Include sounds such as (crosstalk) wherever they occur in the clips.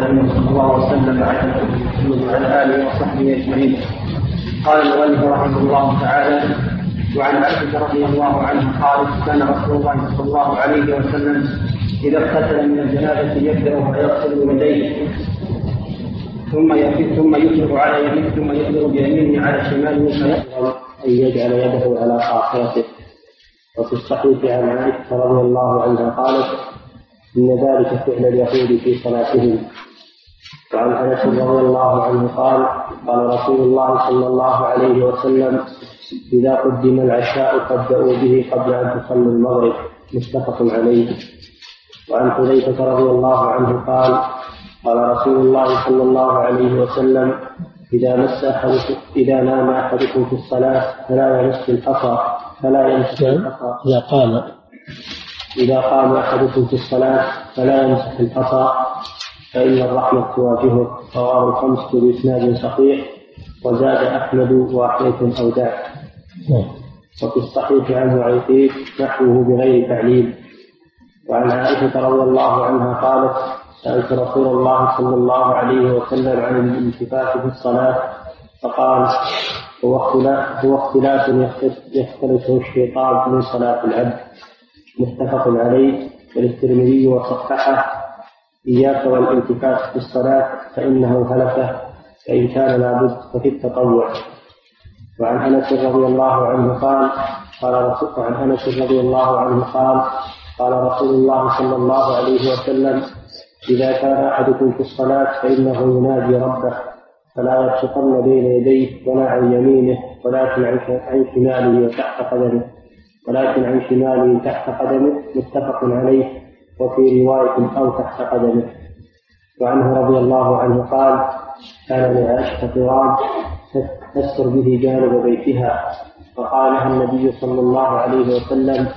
صلى الله وسلم على آله وصحبه أجمعين قال المؤلف رحمه الله تعالى وعن عائشه رضي الله عنها قالت كان رسول الله صلى الله عليه وسلم إذا اغتسل من الجنابة يبدأ فيغسل يديه ثم ثم يفرغ على يمينه ثم يفرغ بيمينه على شماله فيفرغ أن يجعل يده على قاصرته وفي الصحيح عن عائشه رضي الله عنها قالت إن ذلك فعل اليهود في صلاتهم. وعن انس رضي الله عنه قال قال رسول الله صلى الله عليه وسلم إذا قدم العشاء فابدأوا به قبل أن تصلوا المغرب. متفق عليه. وعن حذيفة رضي الله عنه قال قال رسول الله صلى الله عليه وسلم إذا مس أحدكم إذا نام أحدكم في الصلاة فلا يمس الحصى فلا يمسك نعم. الحصى إذا قام. إذا قام أحدكم في الصلاة فلا يمسح الحصى فإن الرحمة تواجهه رواه الخمسة بإسناد صحيح وزاد أحمد وأحييتم أوداع نعم. وفي الصحيح عنه عيقيب نحوه بغير تعليل. وعن عائشة رضي الله عنها قالت سألت رسول الله صلى الله عليه وسلم عن الالتفات في الصلاة فقال هو اختلاف هو اختلاف يختلفه الشيطان من صلاة العبد. متفق عليه. وللترمذي وصححه إياك والالتفات في الصلاة فإنه هلكة فإن كان لابد ففي التطوع. وعن أنس رضي الله عنه قال قال وعن أنس رضي الله عنه قال قال رسول الله صلى الله عليه وسلم إذا كان أحدكم في الصلاة فإنه ينادي ربه فلا يبسطن بين يديه ولا عن يمينه ولكن عن عن شماله وتحت قدمه ولكن عن شماله تحت قدمه متفق عليه. وفي رواية أو تحت قدمه. وعنه رضي الله عنه قال كان لعائشة قراب تستر به جانب بيتها فقال لها النبي صلى الله عليه وسلم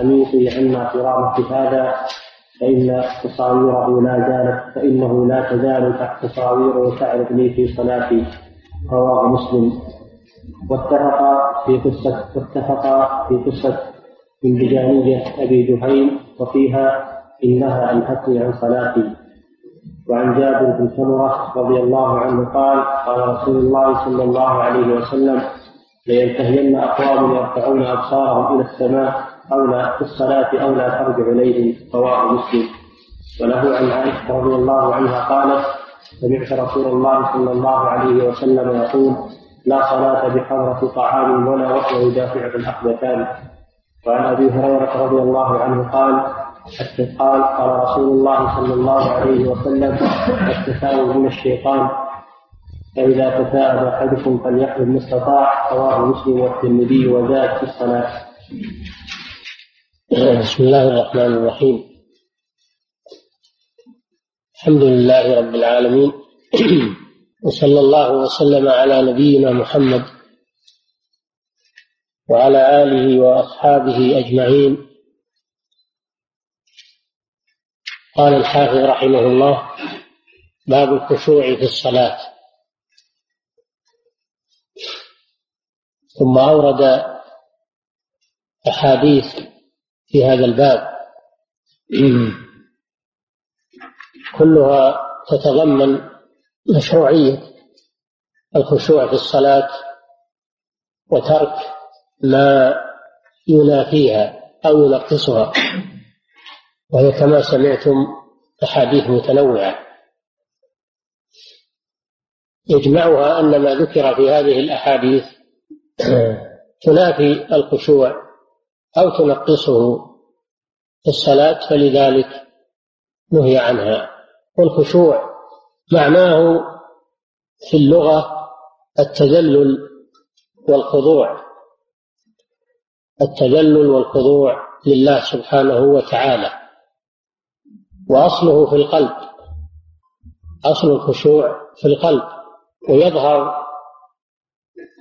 أميطي عنا قرامة هذا فإن تصاويره لا زالت فإنه لا تزال تصاويره تعرض لي في صلاتي. رواه مسلم. واتفق في قصة واتفق في قصة من بجانية أبي جهيم وفيها إنها أنهتني عن صلاتي وعن جابر بن سمرة رضي الله عنه قال قال رسول الله صلى الله عليه وسلم لينتهين أقوام يرفعون أبصارهم إلى السماء أو لا في الصلاة أو لا ترجع إليهم. رواه مسلم. وله عن عائشة رضي الله عنها قالت سمعت رسول الله صلى الله عليه وسلم يقول لا صلاة بحضرة طعام ولا وهو يدافع الأخبثان وعن أبي هريرة رضي الله عنه قال قال قال رسول الله صلى الله عليه وسلم التثاؤب من الشيطان فإذا تثاءب أحدكم فليحمل ما استطاع رواه مسلم والترمذي وزاد في الصلاة بسم الله الرحمن الرحيم. الحمد لله رب العالمين وصلى الله وسلم على نبينا محمد وعلى آله وأصحابه أجمعين. قال الحافظ رحمه الله باب الخشوع في الصلاة. ثم أورد أحاديث في هذا الباب. كلها تتضمن مشروعية الخشوع في الصلاة وترك ما ينافيها أو ينقصها. وهي كما سمعتم أحاديث متنوعة. يجمعها أن ما ذكر في هذه الأحاديث (clears throat) تنافي الخشوع أو تنقصه في الصلاة فلذلك نهي عنها. والخشوع معناه في اللغة التذلل والخضوع. التذلل والخضوع لله سبحانه وتعالى. وأصله في القلب أصل الخشوع في القلب ويظهر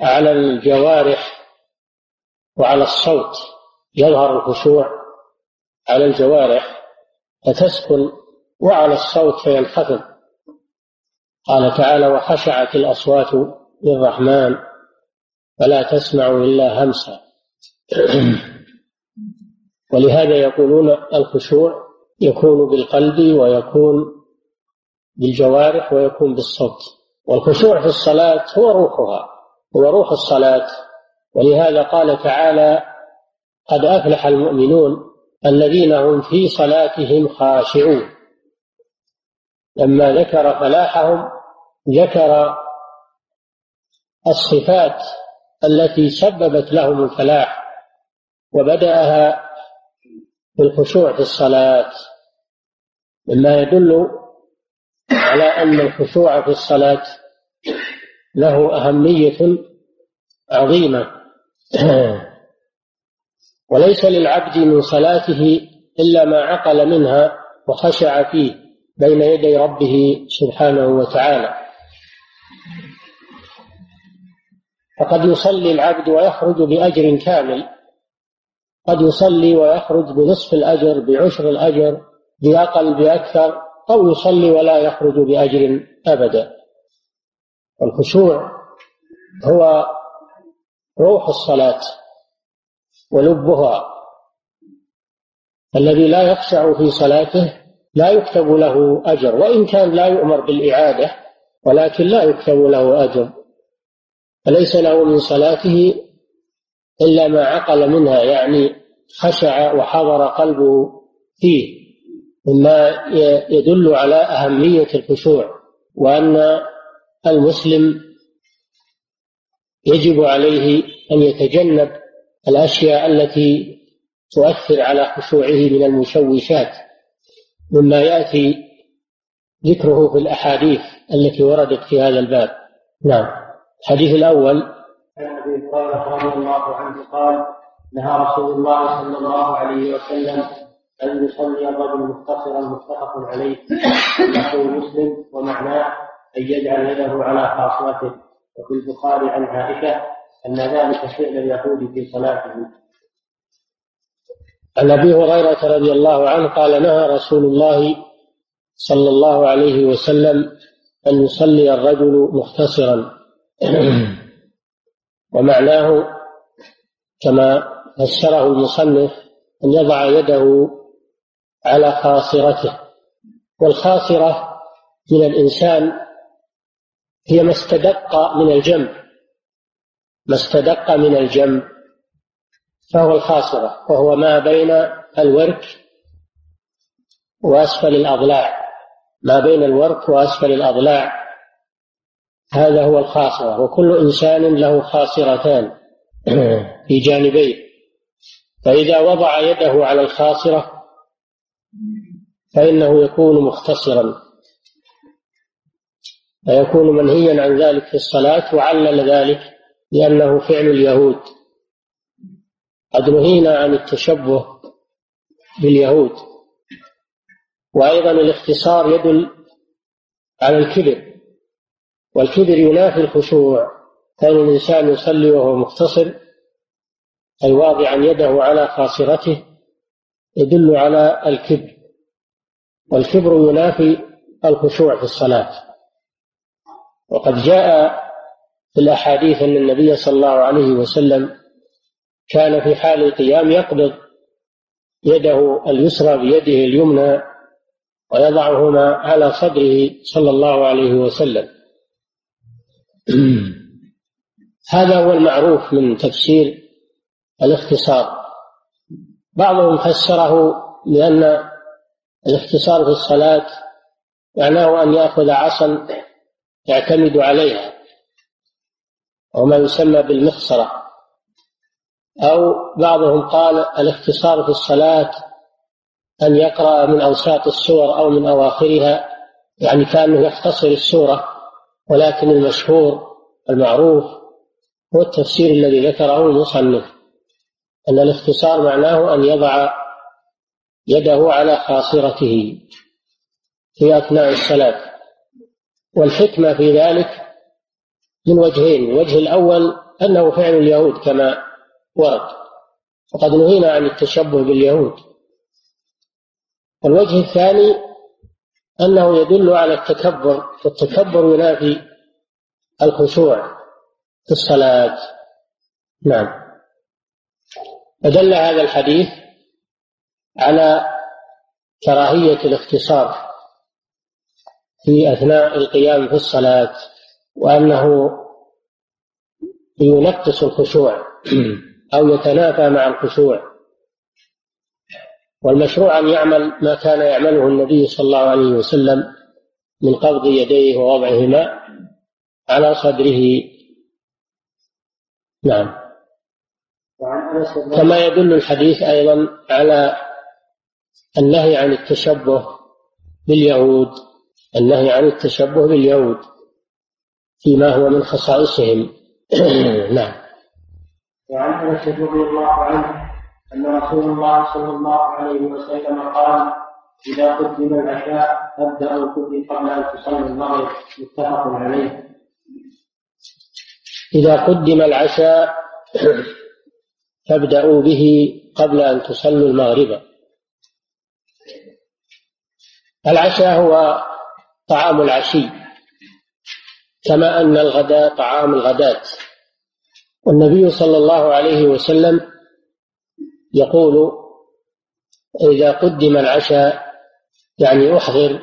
على الجوارح وعلى الصوت يظهر الخشوع على الجوارح فتسكن وعلى الصوت فينخفض. قال تعالى وخشعت الأصوات للرحمن فلا تسمع إلا همسا. (clears throat) ولهذا يقولون الخشوع يكون بالقلب ويكون بالجوارح ويكون بالصوت. والخشوع في الصلاة هو روحها هو روح الصلاة. ولهذا قال تعالى قد أفلح المؤمنون الذين هم في صلاتهم خاشعون. لما ذكر فلاحهم ذكر الصفات التي سببت لهم الفلاح وبدأها بالخشوع في الصلاة. مما يدل على أن الخشوع في الصلاة له أهمية عظيمة. (clears throat) وليس للعبد من صلاته إلا ما عقل منها وخشع فيه بين يدي ربه سبحانه وتعالى. فقد يصلي العبد ويخرج بأجر كامل. قد يصلي ويخرج بنصف الأجر بعشر الأجر بأقل بأكثر أو يصلي ولا يخرج بأجر أبدا. الخشوع هو روح الصلاة ولبها. الذي لا يخشع في صلاته لا يكتب له أجر وإن كان لا يؤمر بالإعادة ولكن لا يكتب له أجر. فليس له من صلاته إلا ما عقل منها يعني خشع وحضر قلبه فيه مما يدل على أهمية الخشوع وأن المسلم يجب عليه أن يتجنب الأشياء التي تؤثر على خشوعه من المشوشات مما يأتي ذكره في الأحاديث التي وردت في هذا الباب. نعم. الحديث الأول عن أبي هريرة رضي الله عنه قال نهى رسول الله صلى الله عليه وسلم أن يصلي الرجل مختصرا متفق عليه. نحو مسلم ومعناه أن يجعل يده على خاصرته وفي البخاري عن عائشة أن ذلك فعل اليهود في صلاتهم عن أبي هريرة رضي الله عنه قال نهى رسول الله صلى الله عليه وسلم أن يصلي الرجل مختصرا. ومعناه كما فسره المصنف أن يضع يده على خاصرته والخاصرة من الإنسان هي ما استدق من الجنب ما استدق من الجنب فهو الخاصرة وهو ما بين الورك وأسفل الأضلاع ما بين الورك وأسفل الأضلاع. هذا هو الخاصرة وكل إنسان له خاصرتان (clears throat) في جانبيه. فإذا وضع يده على الخاصرة فإنه يكون مختصرا. فيكون منهيا عن ذلك في الصلاة وعلل ذلك لأنه فعل اليهود. قد نهينا عن التشبه باليهود. وأيضا الاختصار يدل على الكبر. والكبر ينافي الخشوع. كان الإنسان يصلي وهو مختصر أي واضعا يده على خاصرته يدل على الكبر. والكبر ينافي الخشوع في الصلاة. وقد جاء في الأحاديث أن النبي صلى الله عليه وسلم كان في حال القيام يقبض يده اليسرى بيده اليمنى ويضعهما على صدره صلى الله عليه وسلم. (clears throat) هذا هو المعروف من تفسير الاختصار. بعضهم فسره لأن الاختصار في الصلاة معناه أن يأخذ عصا يعتمد عليها وما يسمى بالمخصرة. أو بعضهم قال الاختصار في الصلاة أن يقرأ من أوساط السور أو من أواخرها يعني كأنه يختصر السورة. ولكن المشهور المعروف هو التفسير الذي ذكره المصنف أن الاختصار معناه أن يضع يده على خاصرته في أثناء الصلاة. والحكمة في ذلك من وجهين الوجه الأول أنه فعل اليهود كما ورد وقد نهينا عن التشبه باليهود. الوجه الثاني أنه يدل على التكبر والتكبر ينافي الخشوع في الصلاة. نعم. فدل هذا الحديث على كراهية الاختصار في أثناء القيام في الصلاة وأنه ينقص الخشوع أو يتنافى مع الخشوع. والمشروع أن يعمل ما كان يعمله النبي صلى الله عليه وسلم من قبض يديه ووضعهما على صدره. نعم. كما يدل الحديث أيضا على النهي عن التشبه باليهود النهي عن التشبه باليهود فيما هو من خصائصهم. (clears throat) نعم. وعن انس رضي الله عنه. أن رسول الله صلى الله عليه وسلم قال إذا قدم العشاء ابدا به قبل أن تصلي المغرب. متفق عليه. إذا قدم العشاء (clears throat) فابدأوا به قبل أن تصلوا المغرب. العشاء هو طعام العشي كما أن الغداء طعام الغداة. والنبي صلى الله عليه وسلم يقول إذا قدم العشاء يعني أحضر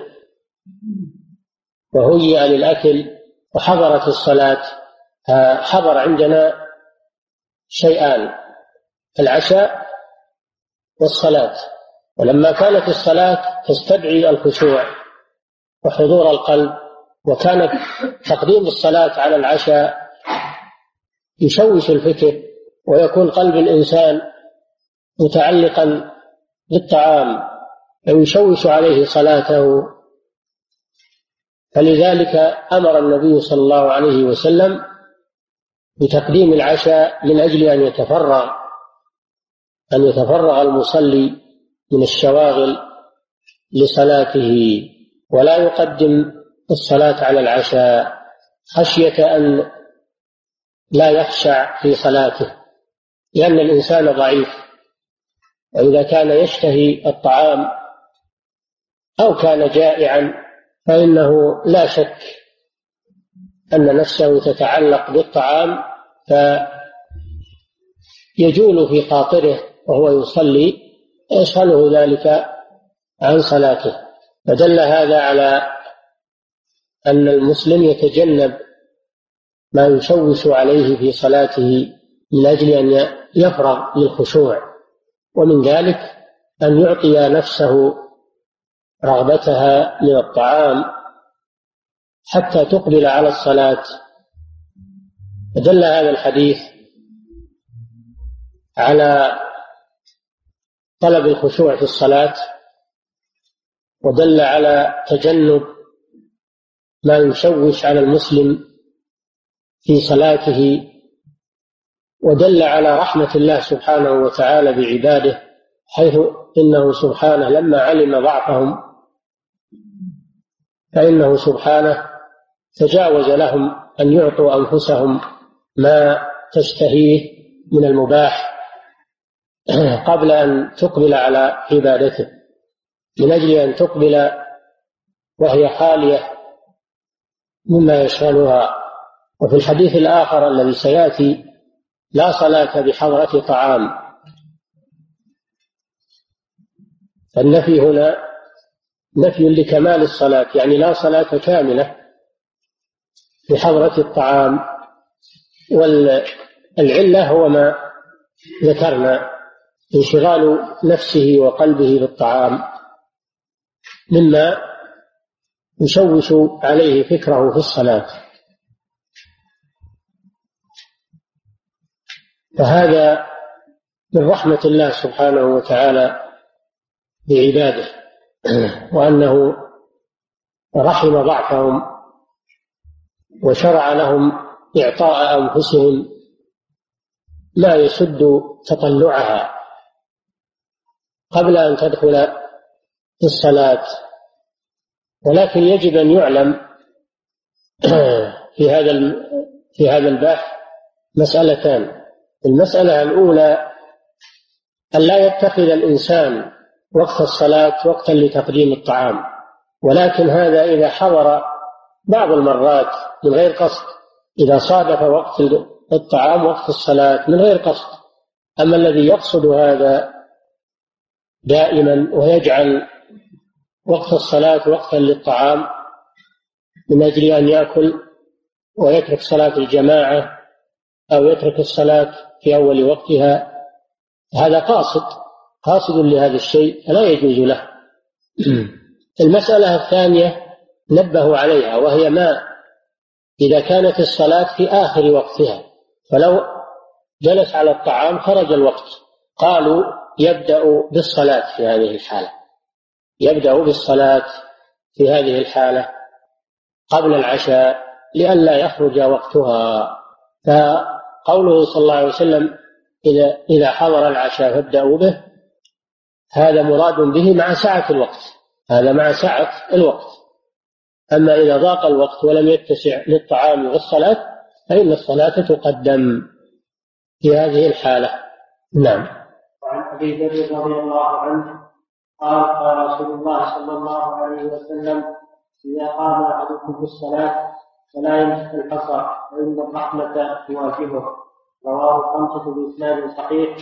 وهيئ للأكل وحضرت الصلاة حضر عندنا شيئان العشاء والصلاة. ولما كانت الصلاة تستدعي الخشوع وحضور القلب وكانت تقديم الصلاة على العشاء يشوش الفكر ويكون قلب الإنسان متعلقا بالطعام أو يشوش عليه صلاته. فلذلك أمر النبي صلى الله عليه وسلم بتقديم العشاء من أجل أن يتفرغ أن يتفرغ المصلي من الشواغل لصلاته. ولا يقدم الصلاة على العشاء خشية أن لا يخشع في صلاته لأن الإنسان ضعيف. وإذا كان يشتهي الطعام أو كان جائعا فإنه لا شك أن نفسه تتعلق بالطعام فيجول في خاطره وهو يصلي يشغله ذلك عن صلاته. فدل هذا على أن المسلم يتجنب ما يشوش عليه في صلاته من أجل أن يفرغ للخشوع. ومن ذلك أن يعطي نفسه رغبتها من الطعام حتى تقبل على الصلاة. فدل هذا الحديث على طلب الخشوع في الصلاة ودل على تجنب ما يشوش على المسلم في صلاته ودل على رحمة الله سبحانه وتعالى بعباده حيث إنه سبحانه لما علم ضعفهم فإنه سبحانه تجاوز لهم أن يعطوا أنفسهم ما تشتهيه من المباح (clears throat) قبل أن تقبل على عبادته من أجل أن تقبل وهي خالية مما يشغلها. وفي الحديث الآخر الذي سيأتي لا صلاة بحضرة طعام. فالنفي هنا نفي لكمال الصلاة يعني لا صلاة كاملة بحضرة الطعام. والعلة هو ما ذكرنا انشغال نفسه وقلبه بالطعام مما يشوش عليه فكره في الصلاة. فهذا من رحمة الله سبحانه وتعالى بعباده وأنه رحم ضعفهم وشرع لهم إعطاء أنفسهم ما يسد تطلعها. قبل أن تدخل في الصلاة ولكن يجب أن يعلم في هذا في هذا البحث مسألتان. المسألة الأولى أن لا يتخذ الإنسان وقت الصلاة وقتا لتقديم الطعام ولكن هذا إذا حضر بعض المرات من غير قصد إذا صادف وقت الطعام وقت الصلاة من غير قصد. أما الذي يقصد هذا دائما ويجعل وقت الصلاة وقتا للطعام من أجل أن يأكل ويترك صلاة الجماعة أو يترك الصلاة في أول وقتها هذا قاصد قاصد لهذا الشيء فلا يجوز له. (clears throat) المسألة الثانية نبهوا عليها وهي ما إذا كانت الصلاة في آخر وقتها فلو جلس على الطعام خرج الوقت. قالوا يبدأ بالصلاة في هذه الحالة. يبدأ بالصلاة في هذه الحالة قبل العشاء لئلا يخرج وقتها. فقوله صلى الله عليه وسلم إذا إذا حضر العشاء فابدأوا به هذا مراد به مع سعة الوقت. هذا مع سعة الوقت. أما إذا ضاق الوقت ولم يتسع للطعام والصلاة فإن الصلاة تقدم في هذه الحالة. نعم. وعن أبي ذر رضي الله عنه قال قال رسول الله صلى الله عليه وسلم إذا قام أحدكم في الصلاة فلا يمسك الحصى فإن الرحمة تواجهه. رواه خمسة بإسناد صحيح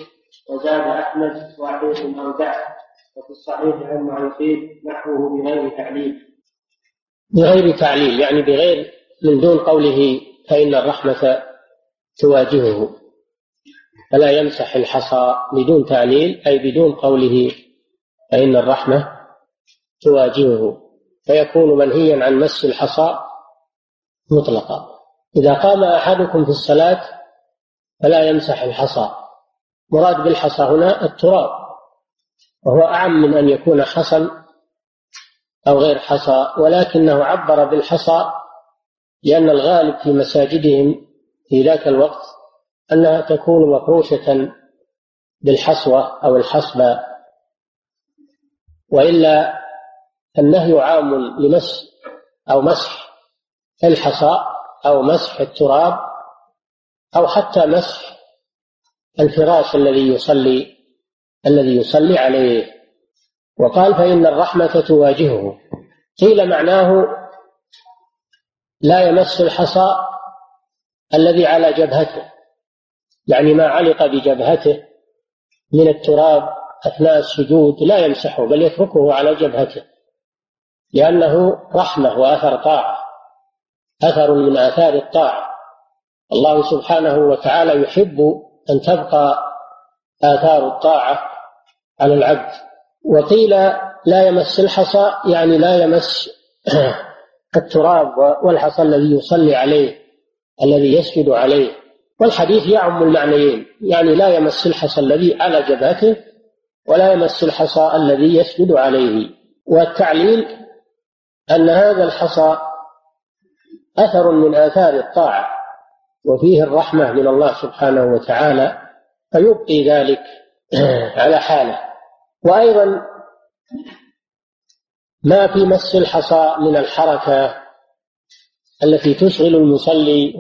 وزاد أحمد وعيد أودع وفي الصحيح عن معيقين نحوه بغير تعليل. بغير تعليل يعني بغير من دون قوله فإن الرحمة تواجهه. فلا يمسح الحصى بدون تعليل أي بدون قوله فإن الرحمة تواجهه. فيكون منهيا عن مس الحصى مطلقا. إذا قام أحدكم في الصلاة فلا يمسح الحصى. مراد بالحصى هنا التراب وهو أعم من أن يكون حصى أو غير حصى ولكنه عبر بالحصى لأن الغالب في مساجدهم في ذاك الوقت أنها تكون مفروشة بالحصوة أو الحصبة. وإلا النهي عام لمس أو مسح الحصى أو مسح التراب أو حتى مسح الفراش الذي يصلي الذي يصلي عليه. وقال فإن الرحمة تواجهه. قيل معناه لا يمس الحصى الذي على جبهته. يعني ما علق بجبهته من التراب أثناء السجود لا يمسحه بل يتركه على جبهته. لأنه رحمة وأثر طاعة. أثر من آثار الطاعة. الله سبحانه وتعالى يحب أن تبقى آثار الطاعة على العبد. وقيل لا يمس الحصى يعني لا يمس (clears throat) التراب والحصى الذي يصلي عليه الذي يسجد عليه. والحديث يعم المعنيين يعني لا يمس الحصى الذي على جبهته ولا يمس الحصى الذي يسجد عليه. والتعليل أن هذا الحصى أثر من آثار الطاعة وفيه الرحمة من الله سبحانه وتعالى فيبقي ذلك (clears throat) على حاله. وأيضا ما في مس الحصى من الحركة التي تشغل المصلي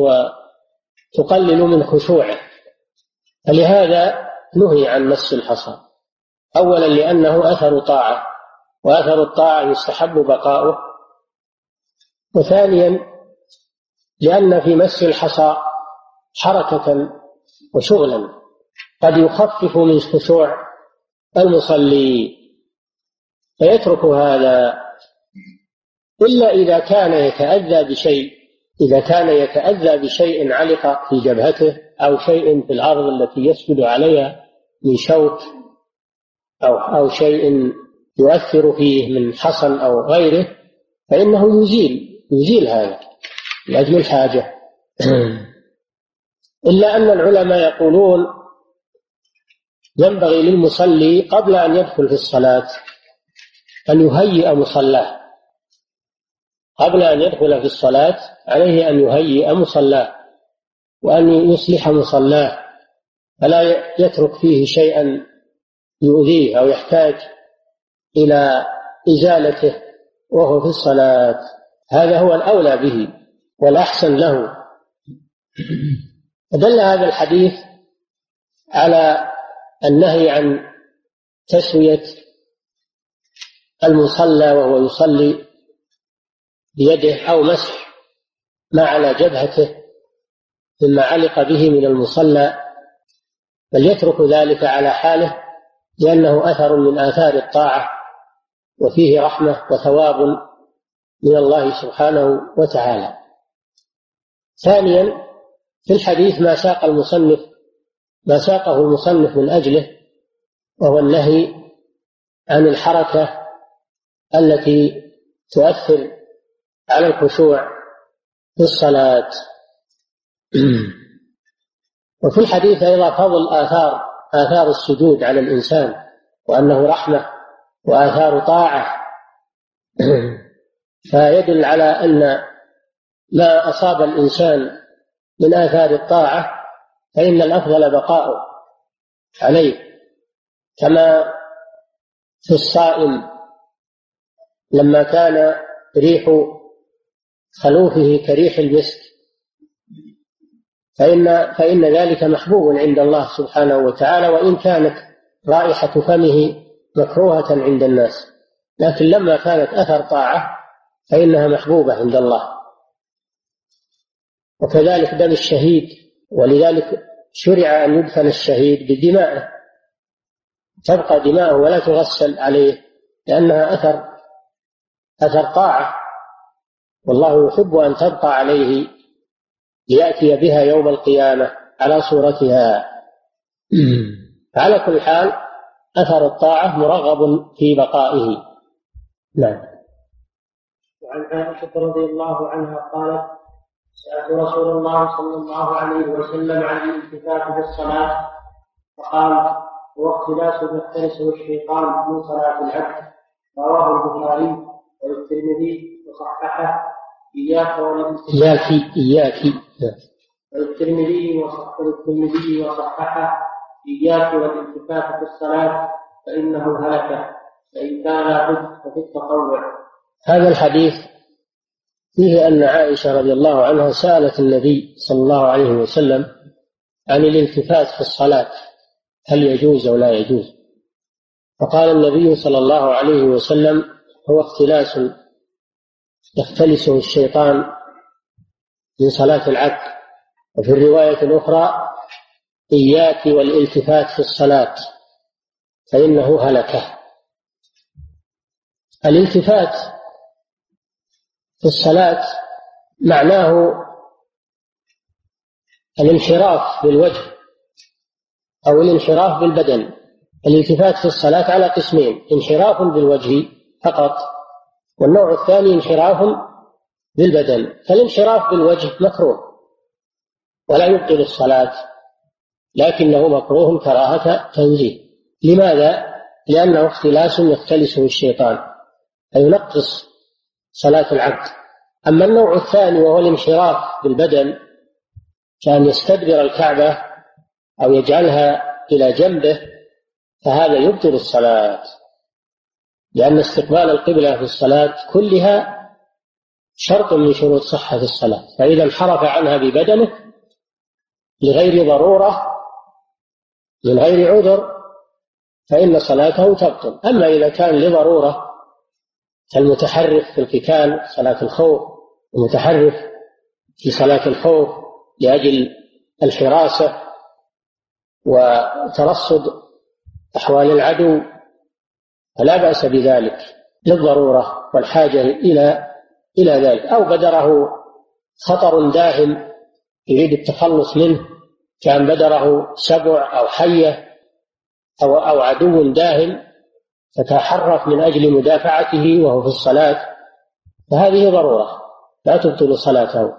وتقلل من خشوعه. فلهذا نهي عن مس الحصى. أولا لأنه أثر طاعة وأثر الطاعة يستحب بقاؤه. وثانيا لأن في مس الحصى حركة وشغلا. قد يخفف من خشوع المصلي. فيترك هذا إلا إذا كان يتأذى بشيء إذا كان يتأذى بشيء علق في جبهته أو شيء في الأرض التي يسجد عليها من شوك أو أو شيء يؤثر فيه من حصن أو غيره فإنه يزيل يزيل هذا. لأجل الحاجة. إلا أن العلماء يقولون ينبغي للمصلي قبل أن يدخل في الصلاة أن يهيئ مصلاه. قبل أن يدخل في الصلاة عليه أن يهيئ مصلاه وأن يصلح مصلاه. فلا يترك فيه شيئا يؤذيه أو يحتاج إلى إزالته وهو في الصلاة. هذا هو الأولى به. والأحسن له. دل هذا الحديث على النهي عن تسوية المصلى وهو يصلي بيده أو مسح ما على جبهته مما علق به من المصلى بل يترك ذلك على حاله لأنه أثر من آثار الطاعة وفيه رحمة وثواب من الله سبحانه وتعالى. ثانيا في الحديث ما ساق المصنف ما ساقه المصنف من أجله وهو النهي عن الحركة التي تؤثر على الخشوع في الصلاة. (clears throat) وفي الحديث أيضا فضل آثار آثار السجود على الإنسان وأنه رحمة وآثار طاعة. (clears throat) فيدل على أن ما أصاب الإنسان من آثار الطاعة فإن الأفضل بقاؤه عليه كما في الصائم لما كان ريح خلوفه كريح المسك. فإن فإن ذلك محبوب عند الله سبحانه وتعالى وإن كانت رائحة فمه مكروهة عند الناس. لكن لما كانت أثر طاعة فإنها محبوبة عند الله. وكذلك دم الشهيد ولذلك شرع أن يدفن الشهيد بدمائه. تبقى دماؤه ولا تغسل عليه لأنها أثر أثر طاعة. والله يحب أن تبقى عليه ليأتي بها يوم القيامة على صورتها. على كل حال أثر الطاعة مرغب في بقائه. نعم. وعن عائشة رضي الله عنها قالت سألت رسول الله صلى الله عليه وسلم عن الالتفات في الصلاة فقال هو اختلاس يختلسه الشيطان من صلاة العبد. رواه البخاري والترمذي وصححه. إياك إياك إياك والترمذي والترمذي وصححه. إياك والالتفات في الصلاة فإنه هلك. فإن كان لابد ففي التطوع. هذا الحديث فيه أن عائشة رضي الله عنها سألت النبي صلى الله عليه وسلم عن الالتفات في الصلاة هل يجوز أو لا يجوز؟ فقال النبي صلى الله عليه وسلم هو اختلاس يختلسه الشيطان من صلاة العبد وفي الرواية الأخرى إياك والالتفات في الصلاة فإنه هلكة. الالتفات في الصلاة معناه الانحراف بالوجه أو الانحراف بالبدن. الالتفات في الصلاة على قسمين انحراف بالوجه فقط والنوع الثاني انحراف بالبدن. فالانحراف بالوجه مكروه ولا يبطل الصلاة لكنه مكروه كراهة تنزيه. لماذا؟ لأنه اختلاس يختلسه الشيطان فينقص صلاة العبد. أما النوع الثاني وهو الانحراف بالبدن كأن يستدبر الكعبة أو يجعلها إلى جنبه فهذا يبطل الصلاة. لأن استقبال القبلة في الصلاة كلها شرط من شروط صحة الصلاة. فإذا انحرف عنها ببدنه لغير ضرورة من غير عذر فإن صلاته تبطل. أما إذا كان لضرورة كالمتحرف في القتال صلاة الخوف المتحرف في صلاة الخوف لأجل الحراسة وترصد أحوال العدو. فلا بأس بذلك للضرورة والحاجة إلى إلى ذلك. أو بدره خطر داهم يريد التخلص منه كان بدره سبع أو حية أو أو عدو داهم فتحرك من أجل مدافعته وهو في الصلاة فهذه ضرورة لا تبطل صلاته.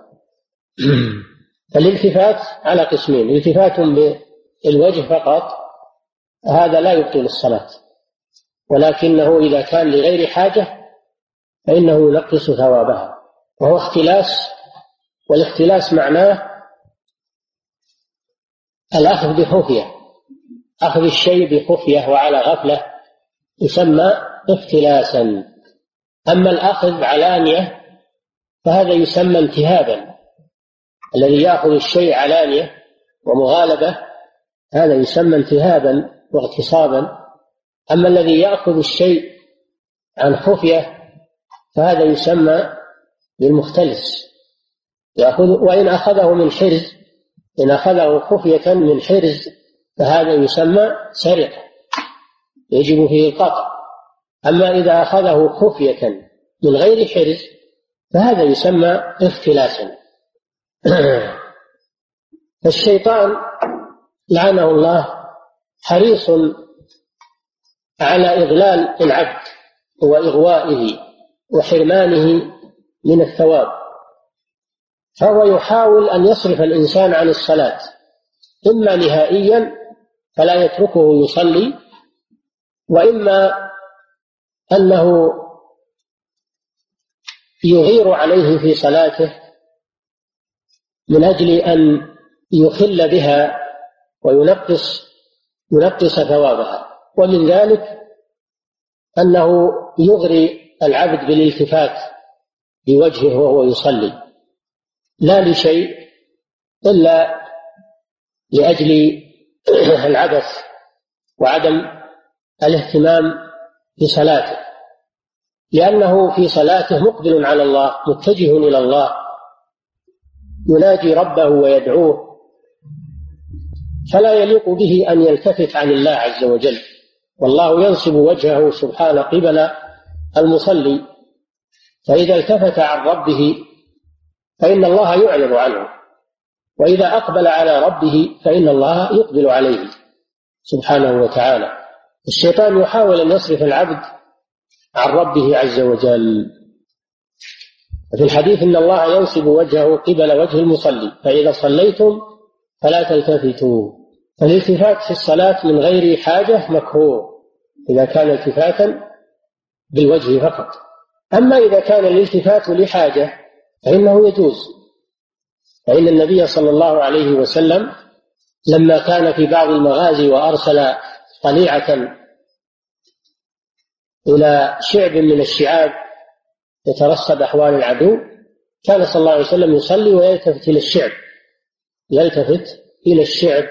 (clears throat) فالالتفات على قسمين التفات بالوجه فقط هذا لا يبطل الصلاة. ولكنه إذا كان لغير حاجة فإنه ينقص ثوابها. وهو اختلاس والاختلاس معناه الأخذ بخفية أخذ الشيء بخفية وعلى غفلة. يسمى اختلاسا. أما الأخذ علانية فهذا يسمى انتهابا. الذي يأخذ الشيء علانية ومغالبة هذا يسمى انتهابا واغتصابا. أما الذي يأخذ الشيء عن خفية فهذا يسمى بالمختلس. يأخذ وإن أخذه من حرز إن أخذه خفية من حرز فهذا يسمى سرقة. يجب فيه القطع أما إذا أخذه خفية من غير حرز فهذا يسمى اختلاسا. (clears throat) الشيطان لعنه الله حريص على إضلال العبد وإغوائه وحرمانه من الثواب. فهو يحاول أن يصرف الإنسان عن الصلاة إما نهائيا فلا يتركه يصلي وإما أنه يغير عليه في صلاته من أجل أن يخل بها وينقص ينقص ثوابها. ومن ذلك أنه يغري العبد بالالتفات بوجهه وهو يصلي. لا لشيء إلا لأجل (clears throat) العبث وعدم الاهتمام بصلاته لأنه في صلاته مقبل على الله متجه إلى الله يناجي ربه ويدعوه فلا يليق به أن يلتفت عن الله عز وجل. والله ينصب وجهه سبحانه قبل المصلي فإذا التفت عن ربه فإن الله يعرض عنه وإذا أقبل على ربه فإن الله يقبل عليه سبحانه وتعالى. الشيطان يحاول أن يصرف العبد عن ربه عز وجل. في الحديث إن الله ينصب وجهه قبل وجه المصلي فإذا صليتم فلا تلتفتوا. فالالتفات في الصلاة من غير حاجة مكروه إذا كان التفاتا بالوجه فقط. أما إذا كان الالتفات لحاجة فإنه يجوز. فإن النبي صلى الله عليه وسلم لما كان في بعض المغازي وأرسل طليعة إلى شعب من الشعاب يترصد أحوال العدو كان صلى الله عليه وسلم يصلي ويلتفت إلى الشعب يلتفت إلى الشعب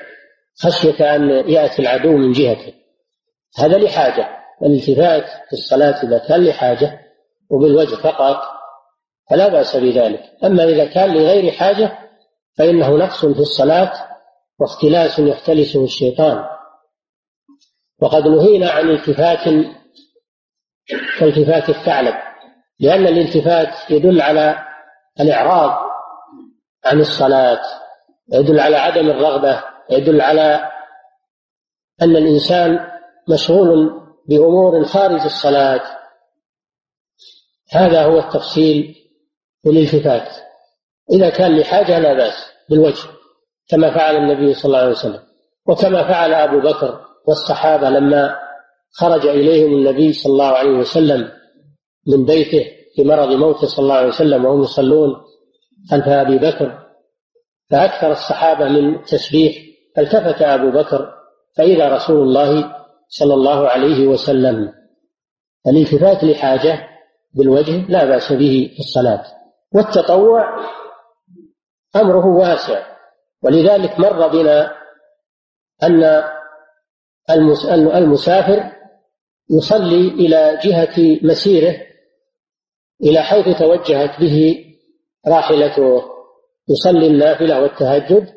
خشية أن يأتي العدو من جهته. هذا لحاجة الالتفات في الصلاة إذا كان لحاجة وبالوجه فقط فلا بأس بذلك. أما إذا كان لغير حاجة فإنه نقص في الصلاة واختلاس يختلسه الشيطان. وقد نهينا عن التفات كالتفات الثعلب لأن الالتفات يدل على الإعراض عن الصلاة يدل على عدم الرغبة يدل على أن الإنسان مشغول بأمور خارج الصلاة. هذا هو التفصيل في الالتفات. إذا كان لحاجة لا بأس بالوجه كما فعل النبي صلى الله عليه وسلم وكما فعل أبو بكر والصحابة لما خرج إليهم النبي صلى الله عليه وسلم من بيته في مرض موته صلى الله عليه وسلم وهم يصلون خلف أبي بكر فأكثر الصحابة من تسبيح فالتفت أبو بكر فإذا رسول الله صلى الله عليه وسلم. الالتفات لحاجة بالوجه لا بأس به في الصلاة والتطوع أمره واسع ولذلك مر بنا أن المسافر يصلي إلى جهة مسيره إلى حيث توجهت به راحلته. يصلي النافلة والتهجد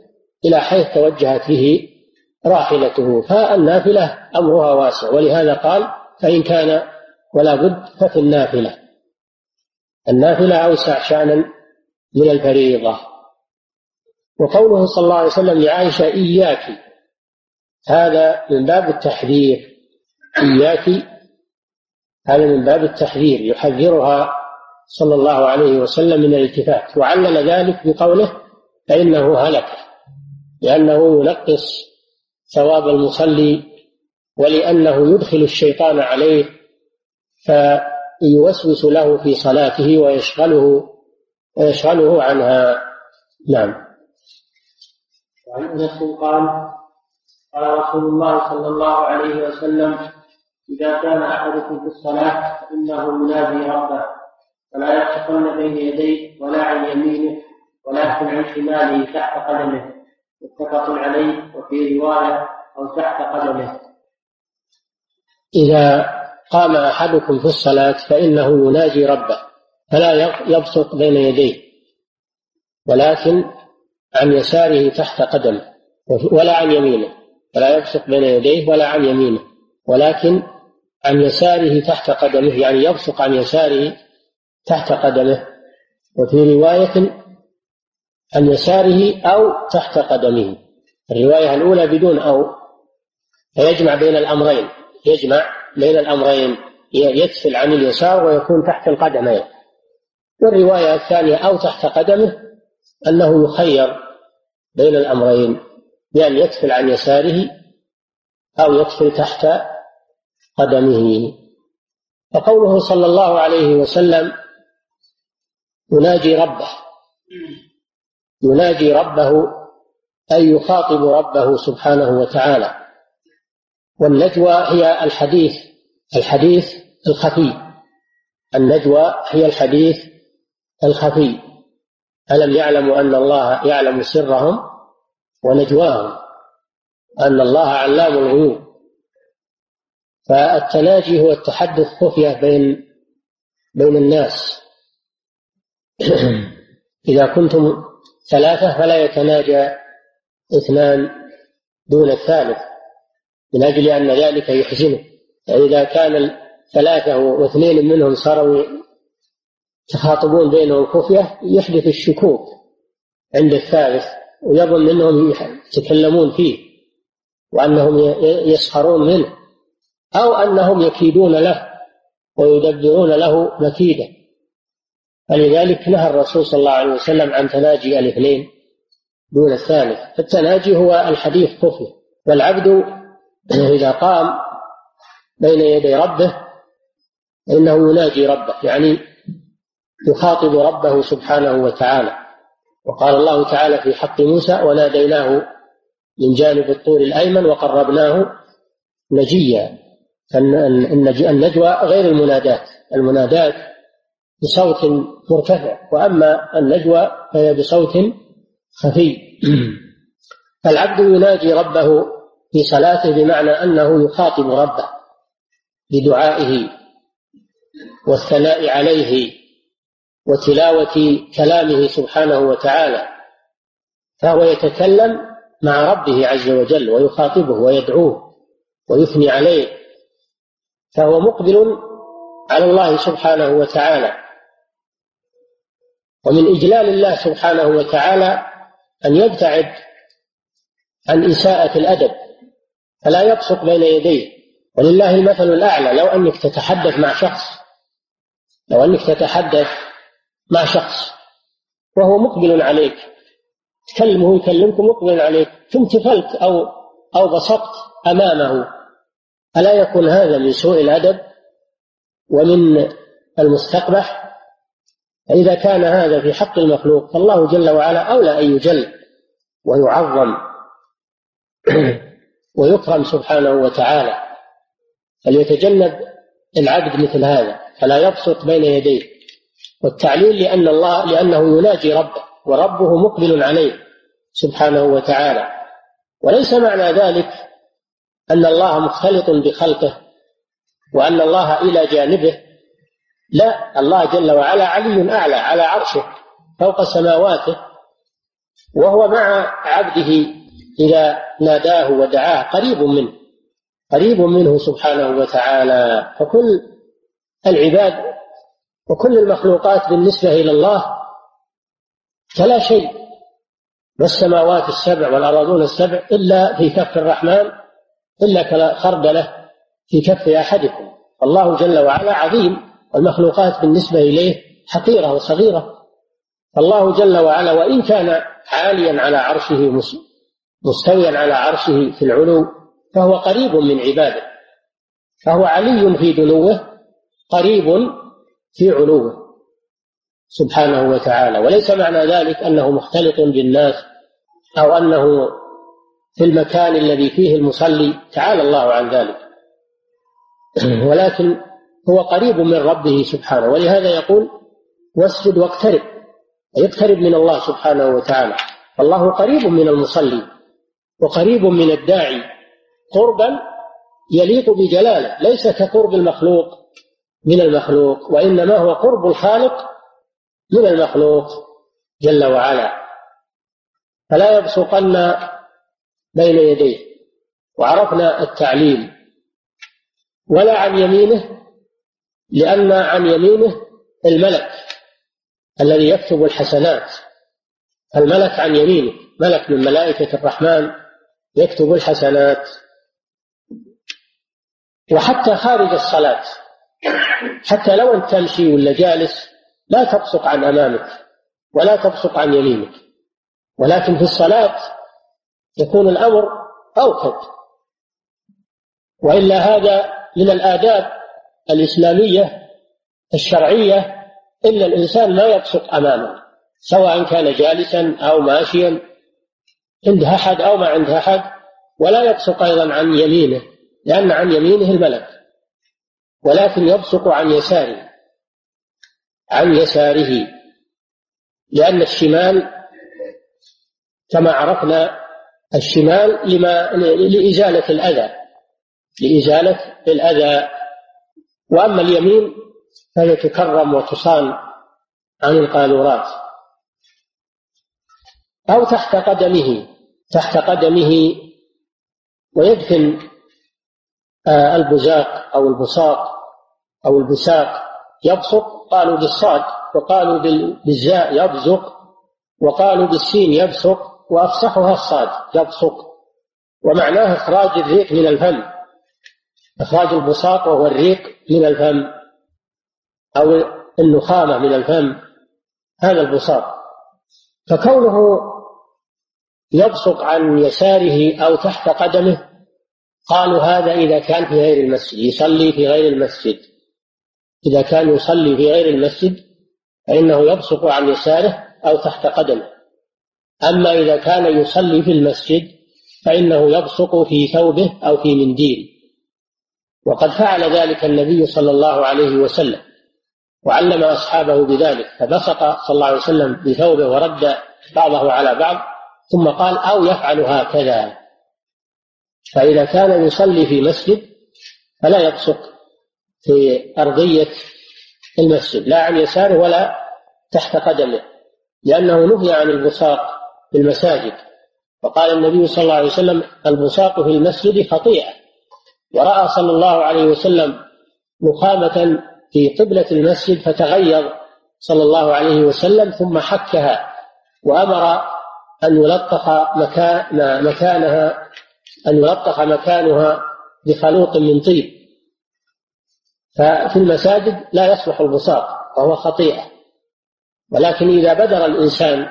إلى حيث توجهت به راحلته. فالنافلة أمرها واسع ولهذا قال فإن كان ولا بد ففي النافلة. النافلة أوسع شأنا من الفريضة. وقوله صلى الله عليه وسلم لعائشة إياك هذا من باب التحذير. إياك هذا من باب التحذير يحذرها صلى الله عليه وسلم من الالتفات. وعلل ذلك بقوله فإنه هلك لأنه ينقص ثواب المصلي ولأنه يدخل الشيطان عليه فيوسوس له في صلاته ويشغله ويشغله عنها. نعم. وعن أنس قال قال رسول الله صلى الله عليه وسلم إذا كان أحدكم في الصلاة فإنه ينادي ربه فلا يقفن بين يديه ولا عن يمينه ولكن عن شماله تحت قدمه متفق عليه وفي رواية أو تحت قدمه. إذا قام أحدكم في الصلاة فإنه يناجي ربه فلا يبصق بين يديه ولكن عن يساره تحت قدمه ولا عن يمينه. فلا يبصق بين يديه ولا عن يمينه ولكن عن يساره تحت قدمه يعني يبصق عن يساره تحت قدمه. وفي رواية عن يساره أو تحت قدمه. الرواية الأولى بدون أو فيجمع بين الأمرين يجمع بين الأمرين يكفل عن اليسار ويكون تحت القدمين. والرواية الثانية أو تحت قدمه أنه يخير بين الأمرين. بأن يكفل عن يساره أو يكفل تحت قدمه. فقوله صلى الله عليه وسلم يناجي ربه يناجي ربه أي يخاطب ربه سبحانه وتعالى. والنجوى هي الحديث الحديث الخفي. النجوى هي الحديث الخفي. ألم يعلموا أن الله يعلم سرهم؟ ونجواهم أن الله علام الغيوب. فالتناجي هو التحدث خفية بين بين الناس. (clears throat) إذا كنتم ثلاثة فلا يتناجى اثنان دون الثالث من أجل أن ذلك يحزنه. فإذا كان ثلاثة واثنين منهم صاروا يتخاطبون بينهم خفية يحدث الشكوك عند الثالث. ويظن أنهم يتكلمون فيه وأنهم يسخرون منه أو أنهم يكيدون له ويدبرون له مكيدا فلذلك نهى الرسول صلى الله عليه وسلم عن تناجي الاثنين دون الثالث. فالتناجي هو الحديث خفية والعبد إذا قام بين يدي ربه فإنه يناجي ربه يعني يخاطب ربه سبحانه وتعالى. وقال الله تعالى في حق موسى وناديناه من جانب الطور الأيمن وقربناه نجيا. النجوى غير المنادات. المنادات بصوت مرتفع. وأما النجوى فهي بصوت خفي. (clears throat) فالعبد يناجي ربه في صلاته بمعنى أنه يخاطب ربه بدعائه والثناء عليه. وتلاوة كلامه سبحانه وتعالى فهو يتكلم مع ربه عز وجل ويخاطبه ويدعوه ويثني عليه فهو مقبل على الله سبحانه وتعالى. ومن إجلال الله سبحانه وتعالى أن يبتعد عن إساءة الأدب فلا يبصق بين يديه. ولله المثل الأعلى لو أنك تتحدث مع شخص لو أنك تتحدث مع شخص وهو مقبل عليك. تكلمه يكلمك مقبل عليك. ثم تفلت أو أو بصقت أمامه. ألا يكون هذا من سوء الأدب ومن المستقبح؟ فإذا كان هذا في حق المخلوق فالله جل وعلا أولى أن يجل ويعظم (clears throat) ويكرم سبحانه وتعالى. فليتجنب العبد مثل هذا فلا يبسط بين يديه. والتعليل لأن الله لأنه يناجي ربه وربه مقبل عليه سبحانه وتعالى. وليس معنى ذلك أن الله مختلط بخلقه وأن الله إلى جانبه. لا الله جل وعلا علي أعلى على عرشه فوق سماواته وهو مع عبده إذا ناداه ودعاه قريب منه قريب منه سبحانه وتعالى. فكل العباد وكل المخلوقات بالنسبة إلى الله كلا شيء ما السماوات السبع والأراضون السبع إلا في كف الرحمن إلا كخردلة في كف أحدكم. الله جل وعلا عظيم والمخلوقات بالنسبة إليه حقيرة وصغيرة. الله جل وعلا وإن كان عاليا على عرشه مستويا على عرشه في العلو فهو قريب من عباده. فهو علي في دنوه قريب في علوه سبحانه وتعالى. وليس معنى ذلك أنه مختلط بالناس أو أنه في المكان الذي فيه المصلي. تعالى الله عن ذلك. (clears throat) ولكن هو قريب من ربه سبحانه. ولهذا يقول واسجد واقترب. يقترب من الله سبحانه وتعالى. الله قريب من المصلي وقريب من الداعي. قربا يليق بجلاله. ليس كقرب المخلوق. من المخلوق وإنما هو قرب الخالق من المخلوق جل وعلا. فلا يبصقن بين يديه. وعرفنا التعليل. ولا عن يمينه لأن عن يمينه الملك الذي يكتب الحسنات. الملك عن يمينه ملك من ملائكة الرحمن يكتب الحسنات. وحتى خارج الصلاة. حتى لو أنت تمشي ولا جالس لا تبصق عن أمامك ولا تبصق عن يمينك. ولكن في الصلاة يكون الأمر أوكد. وإلا هذا من الآداب الإسلامية الشرعية إلا الإنسان ما يبصق أمامه سواء كان جالسا أو ماشيا عند أحد أو ما عند أحد ولا يبصق أيضا عن يمينه لأن عن يمينه الملك. ولكن يبصق عن يساره عن يساره لأن الشمال كما عرفنا الشمال لما لإزالة الأذى لإزالة الأذى. وأما اليمين فهي تكرم وتصان عن القاذورات. أو تحت قدمه تحت قدمه ويدفن آه، البزاق أو البساق أو البساق يبصق قالوا بالصاد وقالوا بالزاء يبزق وقالوا بالسين يبصق وأفصحها الصاد يبصق ومعناه إخراج الريق من الفم. إخراج البساق وهو الريق من الفم أو النخامة من الفم هذا البساط فكونه يبصق عن يساره أو تحت قدمه قالوا هذا إذا كان في غير المسجد يصلي في غير المسجد. إذا كان يصلي في غير المسجد فإنه يبصق عن يساره أو تحت قدمه. أما إذا كان يصلي في المسجد فإنه يبصق في ثوبه أو في منديل. وقد فعل ذلك النبي صلى الله عليه وسلم وعلم أصحابه بذلك فبصق صلى الله عليه وسلم بثوبه ورد بعضه على بعض ثم قال أو يفعل هكذا. فإذا كان يصلي في مسجد فلا يبصق. في أرضية المسجد لا عن يساره ولا تحت قدمه لأنه نهي عن البصاق في المساجد. وقال النبي صلى الله عليه وسلم البصاق في المسجد خطيئة. ورأى صلى الله عليه وسلم نخامة في قبلة المسجد فتغير صلى الله عليه وسلم ثم حكها وأمر أن يلطخ مكان مكانها أن يلطخ مكانها بخلوط من طيب. ففي المساجد لا يصلح البساط وهو خطيئة. ولكن إذا بدر الإنسان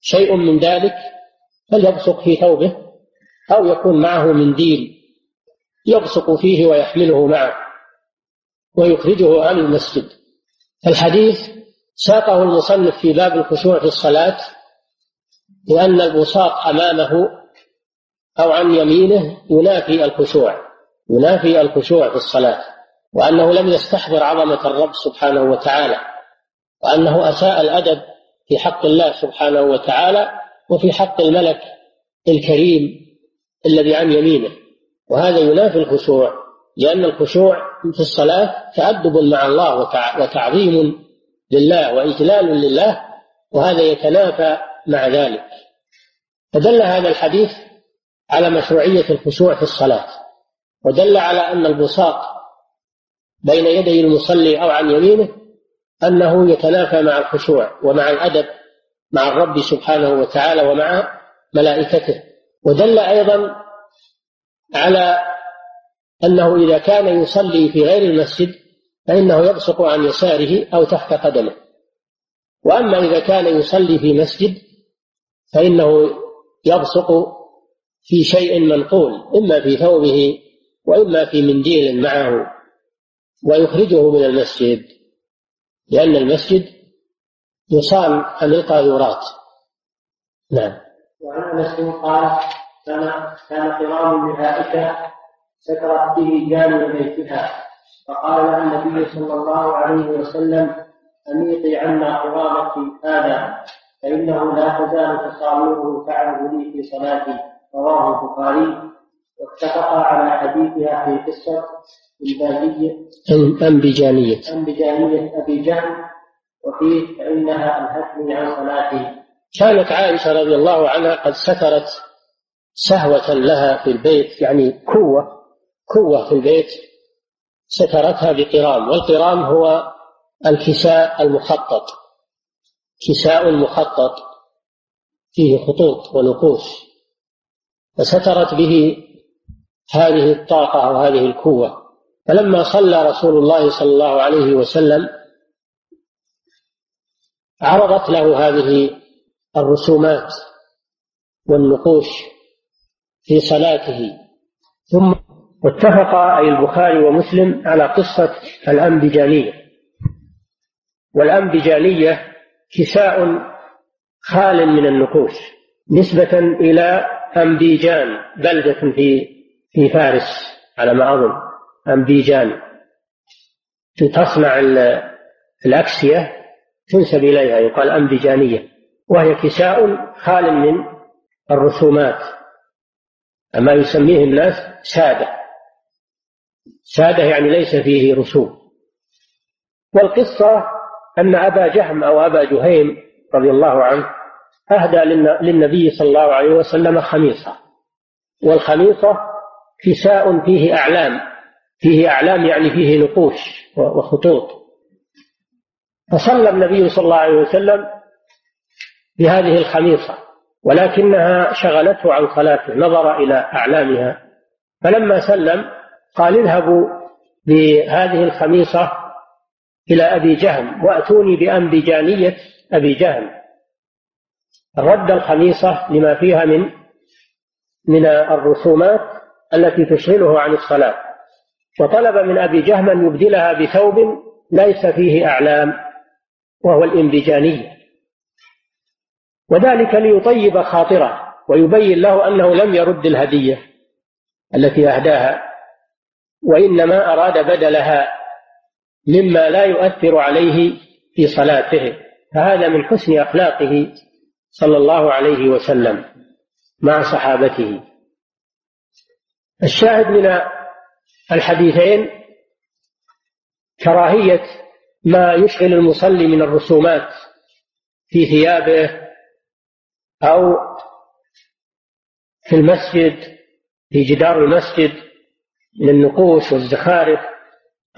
شيء من ذلك فليبصق في ثوبه أو يكون معه منديل يبصق فيه ويحمله معه ويخرجه عن المسجد. الحديث ساقه المصنف في باب الخشوع في الصلاة لأن البساط أمامه أو عن يمينه ينافي الخشوع ينافي الخشوع في الصلاة. وأنه لم يستحضر عظمة الرب سبحانه وتعالى وأنه أساء الأدب في حق الله سبحانه وتعالى وفي حق الملك الكريم الذي عن يمينه. وهذا ينافي الخشوع لأن الخشوع في الصلاة تأدب مع الله وتعظيم لله وإجلال لله وهذا يتنافى مع ذلك. فدل هذا الحديث على مشروعية الخشوع في الصلاة ودل على أن البصاق بين يدي المصلي أو عن يمينه أنه يتنافى مع الخشوع ومع الأدب مع الرب سبحانه وتعالى ومع ملائكته. ودل أيضا على أنه إذا كان يصلي في غير المسجد فإنه يبصق عن يساره أو تحت قدمه. وأما إذا كان يصلي في مسجد فإنه يبصق في شيء منقول إما في ثوبه وإما في منديل معه. ويخرجه من المسجد لأن المسجد يصان عن القاذورات نعم. وعن أنس قال كان كان قرام الملائكه سكرت به جانب بيتها فقال لها النبي صلى الله عليه وسلم أميطي عنا قرامك هذا فإنه لا تزال تصاويره تعرض لي في صلاتي. رواه البخاري. واتفقا على حديثها في قصة الباجية أنبجانية أنبجانية أبي جهل وفيه فإنها أنهتني عن صلاتي كانت عائشة رضي الله عنها قد سترت سهوة لها في البيت يعني كوة كوة في البيت سترتها بقرام والقرام هو الكساء المخطط. كساء مخطط فيه خطوط ونقوش. فسترت به هذه الطاقة أو هذه القوة. فلما صلى رسول الله صلى الله عليه وسلم عرضت له هذه الرسومات والنقوش في صلاته. ثم واتفق أي البخاري ومسلم على قصة الأنبجانية. والأنبجانية كساء خال من النقوش نسبة إلى أنبيجان بلدة في في فارس على ما أظن. أنبيجان تصنع الأكسية تنسب إليها يقال أنبجانية وهي كساء خال من الرسومات. أما يسميه الناس سادة. سادة يعني ليس فيه رسوم. والقصة أن أبا جهم أو أبا جهيم رضي الله عنه أهدى للنبي صلى الله عليه وسلم خميصة. والخميصة كساء فيه أعلام. فيه أعلام يعني فيه نقوش وخطوط. فصلى النبي صلى الله عليه وسلم بهذه الخميصة ولكنها شغلته عن صلاته نظر إلى أعلامها. فلما سلم قال اذهبوا بهذه الخميصة إلى أبي جهم وأتوني بأنبجانية أبي جهم. رد الخميصة لما فيها من من الرسومات التي تشغله عن الصلاة. وطلب من أبي جهم أن يبدلها بثوب ليس فيه أعلام وهو الإنبجانية وذلك ليطيب خاطره ويبين له أنه لم يرد الهدية التي أهداها وإنما أراد بدلها مما لا يؤثر عليه في صلاته. فهذا من حسن أخلاقه صلى الله عليه وسلم مع صحابته. الشاهد من الحديثين كراهية ما يشغل المصلي من الرسومات في ثيابه أو في المسجد في جدار المسجد من النقوش والزخارف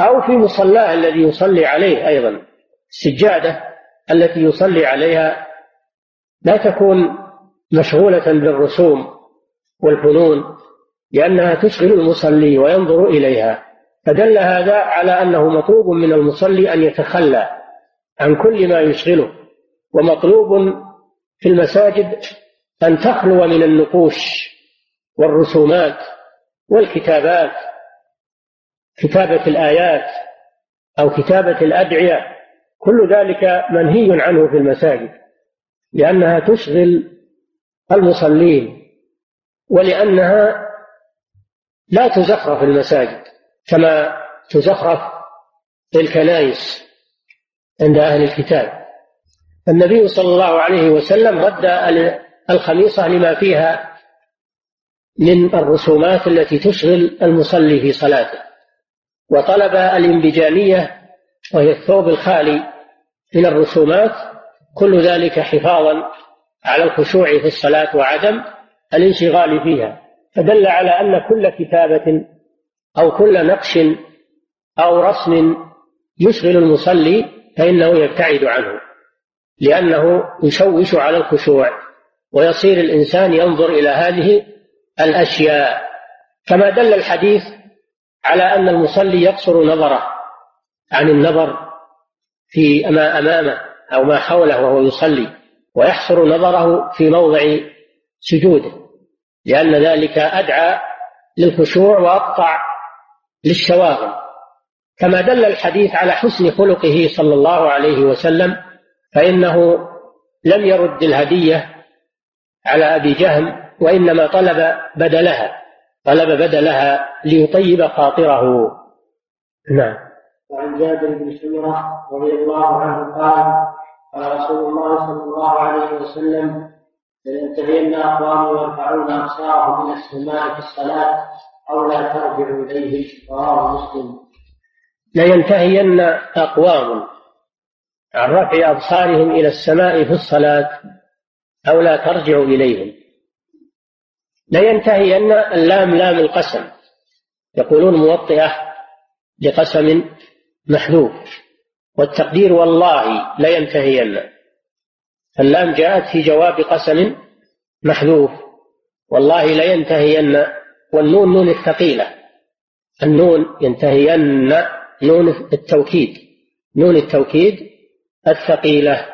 أو في مصلاه الذي يصلي عليه أيضا. السجادة التي يصلي عليها لا تكون مشغولة بالرسوم والفنون. لأنها تشغل المصلي وينظر إليها. فدل هذا على أنه مطلوب من المصلي أن يتخلى عن كل ما يشغله ومطلوب في المساجد أن تخلو من النقوش والرسومات والكتابات كتابة الآيات أو كتابة الأدعية. كل ذلك منهي عنه في المساجد لأنها تشغل المصلين ولأنها لا تزخرف المساجد كما تزخرف الكنائس عند أهل الكتاب. النبي صلى الله عليه وسلم رد الخميصة لما فيها من الرسومات التي تشغل المصلي في صلاته وطلب الإنبجانية وهي الثوب الخالي من الرسومات كل ذلك حفاظا على الخشوع في الصلاة وعدم الانشغال فيها. فدل على أن كل كتابة أو كل نقش أو رسم يشغل المصلي فإنه يبتعد عنه لأنه يشوش على الخشوع ويصير الإنسان ينظر إلى هذه الأشياء. كما دل الحديث على أن المصلي يقصر نظره عن النظر في ما أمامه أو ما حوله وهو يصلي ويحصر نظره في موضع سجوده. لأن ذلك أدعى للخشوع وأقطع للشواغل. كما دل الحديث على حسن خلقه صلى الله عليه وسلم فإنه لم يرد الهدية على أبي جهم وإنما طلب بدلها طلب بدلها ليطيب خاطره. نعم. وعن جابر بن سمرة رضي الله عنه قال قال رسول الله صلى الله عليه وسلم لينتهين أقوام يرفعون أبصارهم إلى السماء في الصلاة أو لا ترجعوا إليه رواه مسلم لينتهين أقوام عن رفع أبصارهم إلى السماء في الصلاة أو لا ترجعوا إليهم. لينتهين اللام لام القسم. يقولون موطئة لقسم محذوف. والتقدير والله لينتهين. اللام جاءت في جواب قسم محذوف. والله لينتهين والنون نون الثقيلة. النون ينتهين نون التوكيد. نون التوكيد الثقيلة.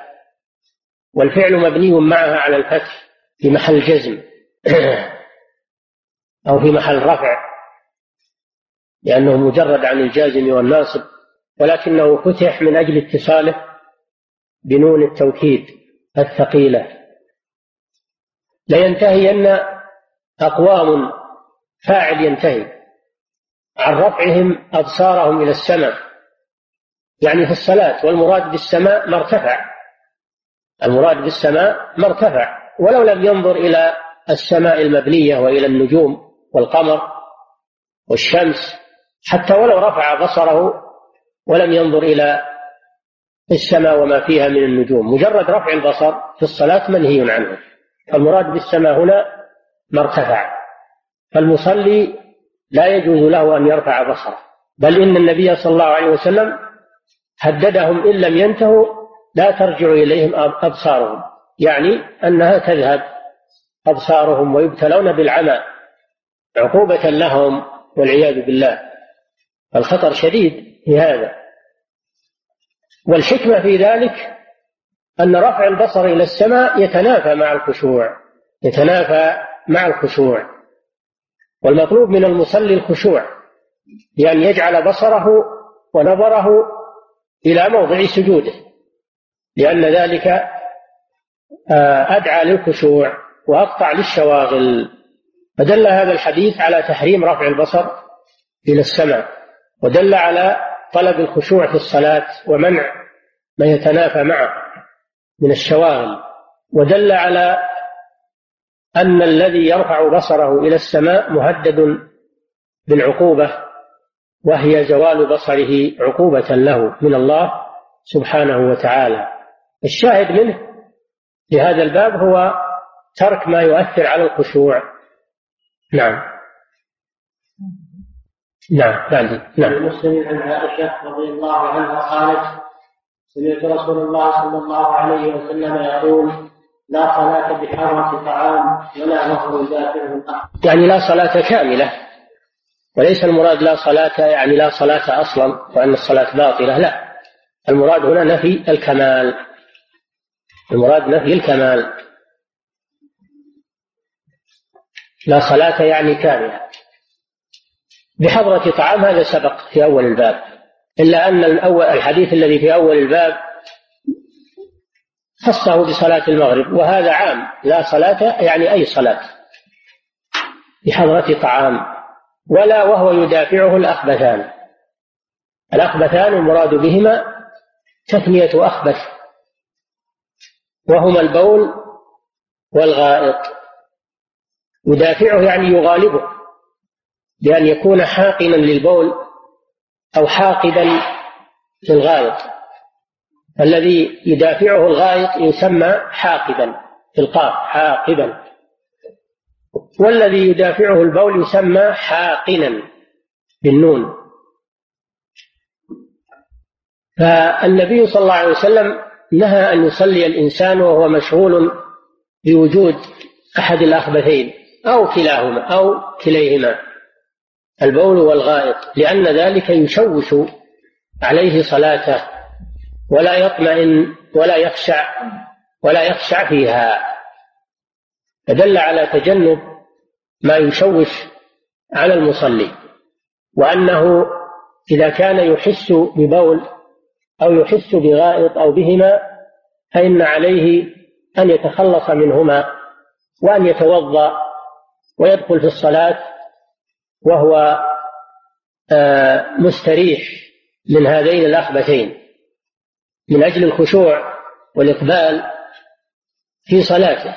والفعل مبني معها على الفتح في محل جزم. (clears throat) أو في محل رفع. لأنه مجرد عن الجازم والناصب. ولكنه فتح من أجل اتصاله بنون التوكيد. الثقيلة. لينتهين أقوام فاعل ينتهي. عن رفعهم أبصارهم إلى السماء. يعني في الصلاة والمراد بالسماء ما ارتفع المراد بالسماء ما ارتفع ولو لم ينظر إلى السماء المبنية وإلى النجوم والقمر والشمس حتى ولو رفع بصره ولم ينظر إلى السماء وما فيها من النجوم. مجرد رفع البصر في الصلاة منهي عنه. المراد بالسماء هنا ما ارتفع. فالمصلي لا يجوز له أن يرفع بصره. بل إن النبي صلى الله عليه وسلم هددهم إن لم ينتهوا لا ترجع إليهم أبصارهم. يعني أنها تذهب أبصارهم ويبتلون بالعمى عقوبة لهم والعياذ بالله. الخطر شديد في هذا. والحكمة في ذلك أن رفع البصر إلى السماء يتنافى مع الخشوع يتنافى مع الخشوع. والمطلوب من المصلي الخشوع بأن يجعل بصره ونظره إلى موضع سجوده لأن ذلك آه، أدعى للخشوع وأقطع للشواغل. فدل هذا الحديث على تحريم رفع البصر إلى السماء ودل على طلب الخشوع في الصلاة ومنع ما يتنافى معه من الشواغل ودل على أن الذي يرفع بصره إلى السماء مهدد بالعقوبة وهي زوال بصره عقوبة له من الله سبحانه وتعالى. الشاهد منه في هذا الباب هو ترك ما يؤثر على الخشوع. نعم. نعم بعد نعم. مسلم عن عائشة رضي الله عنها قالت سمعت رسول الله صلى الله عليه وسلم يقول لا صلاة بحرة طعام ولا نهر الأحد يعني لا صلاة كاملة. وليس المراد لا صلاة يعني لا صلاة أصلا وأن الصلاة باطلة لا. المراد هنا نفي الكمال. المراد نفي الكمال. لا صلاة يعني كاملة. بحضرة طعام هذا سبق في أول الباب إلا أن الحديث الذي في أول الباب خصه بصلاة المغرب وهذا عام لا صلاة يعني أي صلاة بحضرة طعام ولا وهو يدافعه الأخبثان الأخبثان المراد بهما تثنية أخبث وهما البول والغائط يدافعه يعني يغالبه. بأن يكون حاقنا للبول أو حاقدا للغائط. الذي يدافعه الغائط يسمى حاقبا في القاف حاقبا والذي يدافعه البول يسمى حاقنا بالنون. فالنبي صلى الله عليه وسلم نهى أن يصلي الإنسان وهو مشغول بوجود أحد الأخبثين أو كلاهما أو كليهما. البول والغائط لأن ذلك يشوش عليه صلاته ولا يطمئن ولا يخشع ولا يخشع فيها. فدل على تجنب ما يشوش على المصلي وأنه إذا كان يحس ببول أو يحس بغائط أو بهما فإن عليه أن يتخلص منهما وأن يتوضأ ويدخل في الصلاة وهو آه، مستريح من هذين الأخبثين من أجل الخشوع والإقبال في صلاته.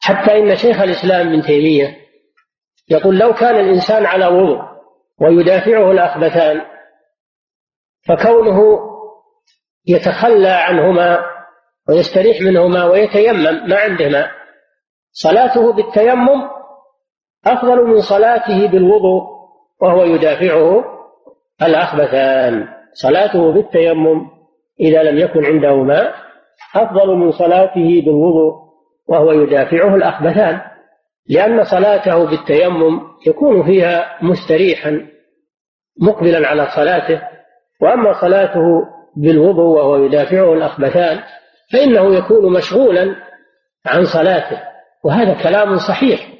حتى إن شيخ الإسلام ابن تيمية يقول لو كان الإنسان على وضوء ويدافعه الأخبثان فكونه يتخلى عنهما ويستريح منهما ويتيمم ما عنده ماء صلاته بالتيمم أفضل من صلاته بالوضوء وهو يدافعه الأخبثان. صلاته بالتيمم إذا لم يكن عنده ماء أفضل من صلاته بالوضوء وهو يدافعه الأخبثان لأن صلاته بالتيمم يكون فيها مستريحا مقبلا على صلاته وأما صلاته بالوضوء وهو يدافعه الأخبثان فإنه يكون مشغولا عن صلاته وهذا كلام صحيح.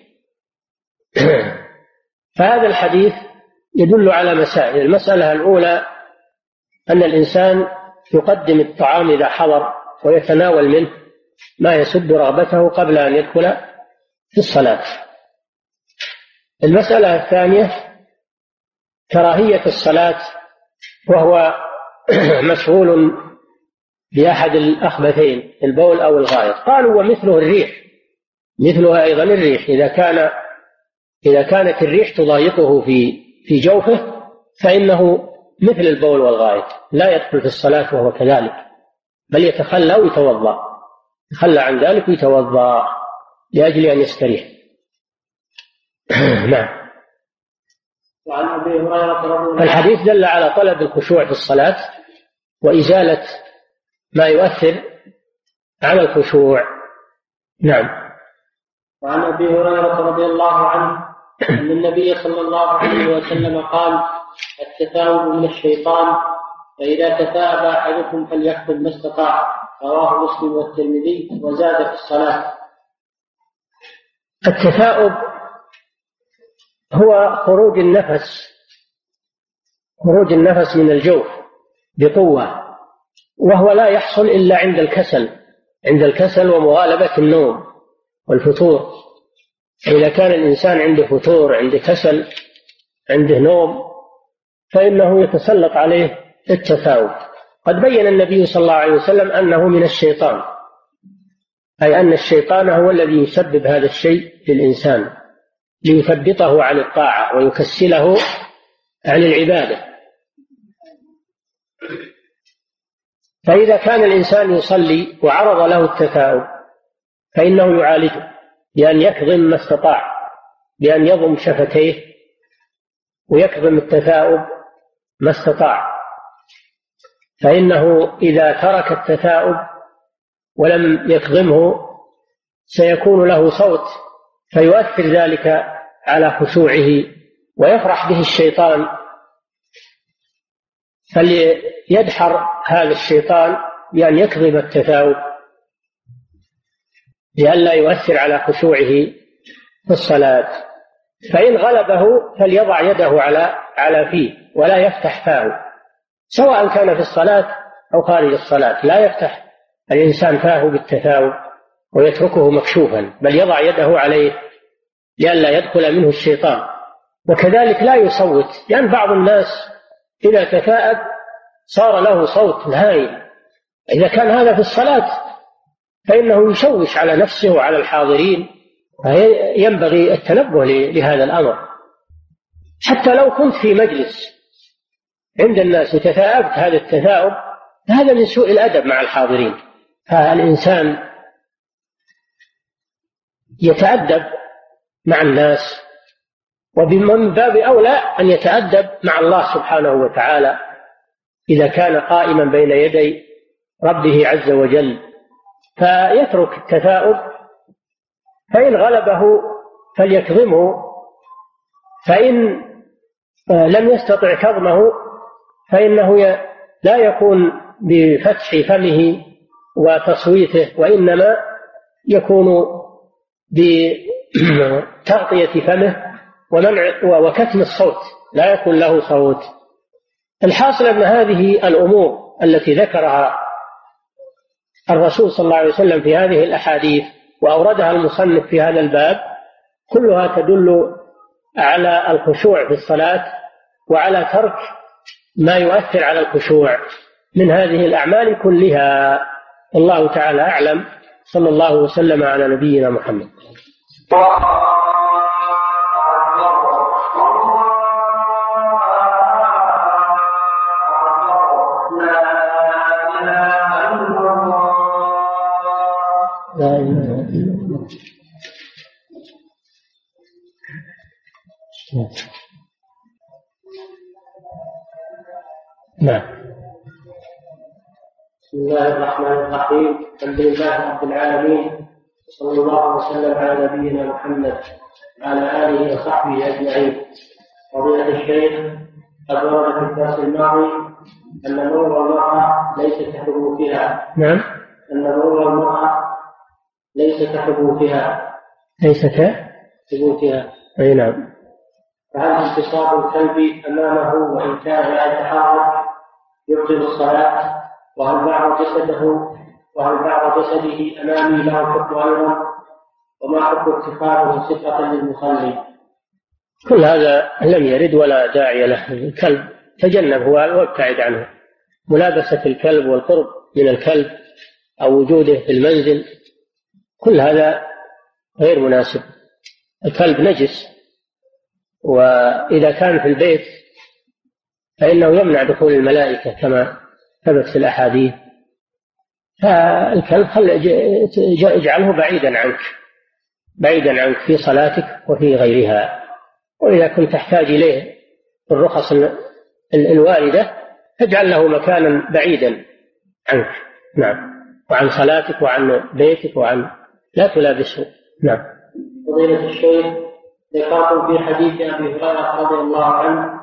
(clears throat) فهذا الحديث يدل على مسائل. المسألة الأولى أن الإنسان يقدم الطعام إذا حضر ويتناول منه ما يسد رغبته قبل أن يدخل في الصلاة. المسألة الثانية كراهية الصلاة وهو (clears throat) مشغول بأحد الأخبثين البول أو الغائط. قالوا ومثله الريح مثلها أيضا الريح. إذا كان إذا كانت الريح تضايقه في في جوفه فإنه مثل البول والغائط لا يدخل في الصلاة وهو كذلك بل يتخلى ويتوضأ يتخلى عن ذلك ويتوضأ لأجل أن يستريح. (clears throat) نعم. الحديث دل على طلب الخشوع في الصلاة وإزالة ما يؤثر على الخشوع. نعم. وعن أبي هريرة رضي الله عنه أن النبي صلى الله عليه وسلم قال التثاؤب من الشيطان فإذا تثاءب أحدكم فليكتب ما استطاع. رواه مسلم والترمذي وزاد في الصلاة. التثاؤب هو خروج النفس خروج النفس من الجوف بقوة وهو لا يحصل إلا عند الكسل عند الكسل ومغالبة النوم والفتور إذا كان الإنسان عنده فتور عنده كسل عنده نوم فإنه يتسلط عليه التثاؤب قد بين النبي صلى الله عليه وسلم أنه من الشيطان أي أن الشيطان هو الذي يسبب هذا الشيء للإنسان ليثبطه عن الطاعة ويكسله عن العبادة. فإذا كان الإنسان يصلي وعرض له التثاؤب فإنه يعالجه. بأن يكظم ما استطاع بأن يضم شفتيه ويكظم التثاؤب ما استطاع. فإنه إذا ترك التثاؤب ولم يكظمه سيكون له صوت فيؤثر ذلك على خشوعه ويفرح به الشيطان. فليدحر هذا الشيطان بأن يكظم التثاؤب. لئلا يؤثر على خشوعه في الصلاة. فإن غلبه فليضع يده على على فيه ولا يفتح فاه. سواء كان في الصلاة أو خارج الصلاة لا يفتح الإنسان فاه بالتثاؤب ويتركه مكشوفا بل يضع يده عليه لئلا يدخل منه الشيطان. وكذلك لا يصوت لأن بعض الناس إذا تثاءب صار له صوت هائل إذا كان هذا في الصلاة فإنه يشوش على نفسه وعلى الحاضرين ينبغي التنبه لهذا الأمر. حتى لو كنت في مجلس عند الناس وتثاءبت هذا التثاؤب هذا من سوء الأدب مع الحاضرين. فالإنسان يتأدب مع الناس ومن باب أولى أن يتأدب مع الله سبحانه وتعالى. إذا كان قائما بين يدي ربه عز وجل فيترك التثاؤب فإن غلبه فليكظمه فإن لم يستطع كظمه فإنه لا يكون بفتح فمه وتصويته وإنما يكون بتغطية فمه ومنع وكتم الصوت لا يكون له صوت. الحاصل أن هذه الأمور التي ذكرها الرسول صلى الله عليه وسلم في هذه الأحاديث وأوردها المصنف في هذا الباب كلها تدل على الخشوع في الصلاة وعلى ترك ما يؤثر على الخشوع من هذه الأعمال كلها. الله تعالى أعلم. صلى الله وسلم على نبينا محمد. نعم. بسم الله الرحمن الرحيم. الحمد لله رب العالمين. صلى الله وسلم على نبينا محمد وعلى آله وصحبه أجمعين. فضيلة الشيخ قد ورد في الدرس الماضي أن نور المرأة ليس كثبوتها نعم. أن نور المرأة ليس كثبوتها. ليس كثبوتها أي نعم. فهل انتصاب الكلب أمامه وإن كان لا يتحرك يبطل الصلاة؟ وهل بعض جسده وهل بعض جسده أمامي له حكم أيضا؟ وما حكم اتخاذه صفة للمصلي؟ كل هذا لم يرد ولا داعي له. الكلب تجنبه وابتعد عنه. ملابسة الكلب والقرب من الكلب أو وجوده في المنزل كل هذا غير مناسب. الكلب نجس وإذا كان في البيت فإنه يمنع دخول الملائكة كما ثبت في الأحاديث. فالكلب خل اجعله بعيدا عنك بعيدا عنك في صلاتك وفي غيرها. وإذا كنت تحتاج إليه الرخص الواردة فاجعل له مكانا بعيدا عنك. نعم. وعن صلاتك وعن بيتك وعن لا تلابسه. نعم. فضيلة الشيخ ذكرتم في حديث أبي هريرة رضي الله عنه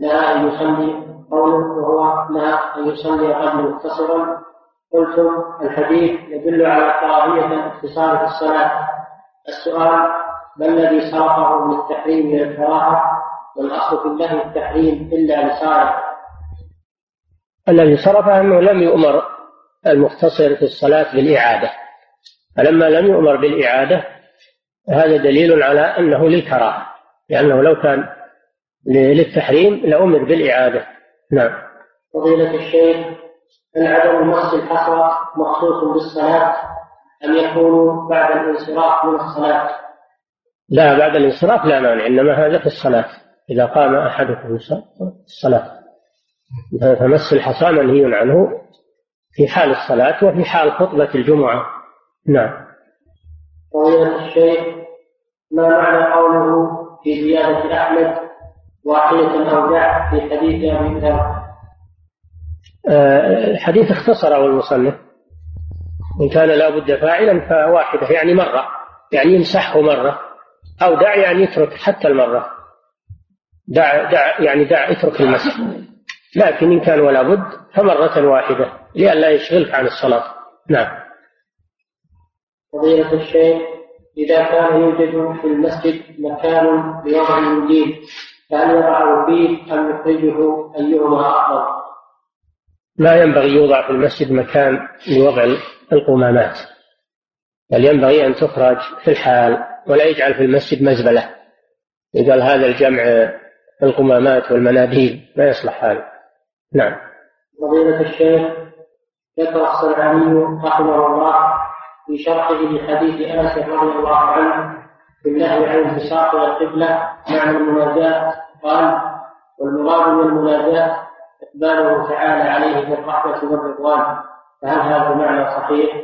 نهى أن يصلي قوله وهو نهى أن يصلي الرجل مختصرا. قلتم الحديث يدل على كراهية الاختصار في الصلاة. السؤال ما الذي صرفه من التحريم من الكراهة والأصل في الله التحريم إلا لصالح. الذي صرفه أنه لم يؤمر المختصر في الصلاة بالإعادة. فلما لم يؤمر بالإعادة هذا دليل على أنه للكراهة لأنه لو كان للتحريم لأمر بالإعادة. نعم. فضيلة الشيخ هل عدم مس الحصى مخصوص بالصلاة؟ أم يكون بعد الانصراف من الصلاة؟ لا بعد الانصراف لا مانع إنما هذا في الصلاة. إذا قام أحدكم في الصلاة. فمس الحصى منهي عنه في حال الصلاة وفي حال خطبة الجمعة. نعم. فضيلة الشيخ ما معنى قوله في زيادة أحمد واحدة أو دع في حديث أبي ذر؟ الحديث اختصره المصنف إن كان لا بد فاعلا فواحدة يعني مرة يعني يمسحه مرة أو دع يعني يترك حتى المرة. دع دع يعني دع اترك المسح. لكن إن كان ولا بد فمرة واحدة لئلا يشغلك عن الصلاة. نعم. فضيلة الشيخ إذا كان يوجد في المسجد مكان لوضع المنديل فهل يضعه فيه أم يخرجه أيهما أفضل؟ لا ينبغي يوضع في المسجد مكان لوضع القمامات بل ينبغي أن تخرج في الحال ولا يجعل في المسجد مزبلة. يقال هذا الجمع القمامات والمناديل لا يصلح هذا نعم. فضيلة الشيخ ذكر الصنعاني رحمه الله في شرحه لحديث أنس رضي الله عنه في النهي عن انبساط القبله معنى المناجاة قال والمراد من المناجاة إقباله تعالى عليه بالرحمه والرضوان. فهل هذا المعنى صحيح؟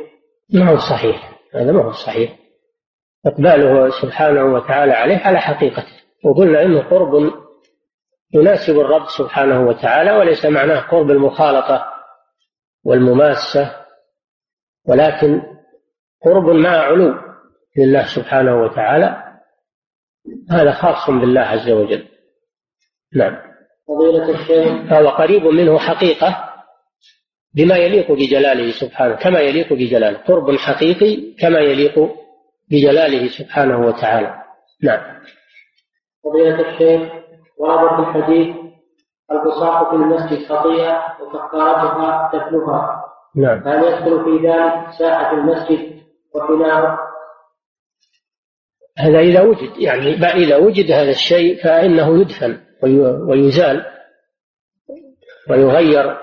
ما هو صحيح. هذا ما هو صحيح. إقباله سبحانه وتعالى عليه على حقيقته. وقلنا إنه قرب يناسب الرب سبحانه وتعالى وليس معناه قرب المخالطة والمماسة ولكن قرب مع علو لله سبحانه وتعالى هذا خاص بالله عز وجل. نعم. فضيلة الشيخ. فهو قريب منه حقيقة بما يليق بجلاله سبحانه كما يليق بجلاله. قرب حقيقي كما يليق بجلاله سبحانه وتعالى. نعم. فضيلة الشيخ ورد في الحديث البصاق في المسجد خطيئة وكفارتها تتلوها. نعم. هل يدخل في ذلك ساحة المسجد هذا إذا وجد يعني إذا وجد هذا الشيء فإنه يدفن ويزال ويغير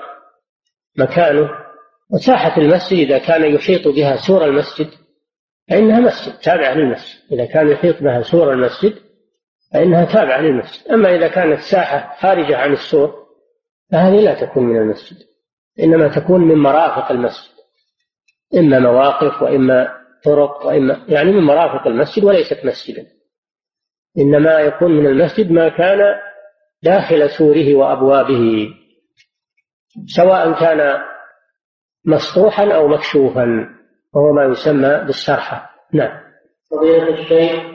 مكانه. وساحة المسجد إذا كان يحيط بها سور المسجد فإنها مسجد تابعة للمسجد. إذا كان يحيط بها سور المسجد فإنها تابعة للمسجد. أما إذا كانت ساحة خارجة عن السور فهذه لا تكون من المسجد إنما تكون من مرافق المسجد. إما مواقف وإما طرق وإما يعني من مرافق المسجد وليست مسجدا. إنما يكون من المسجد ما كان داخل سوره وأبوابه سواء كان مسطوحا أو مكشوفا وهو ما يسمى بالسرحة نعم. فضيلة الشيخ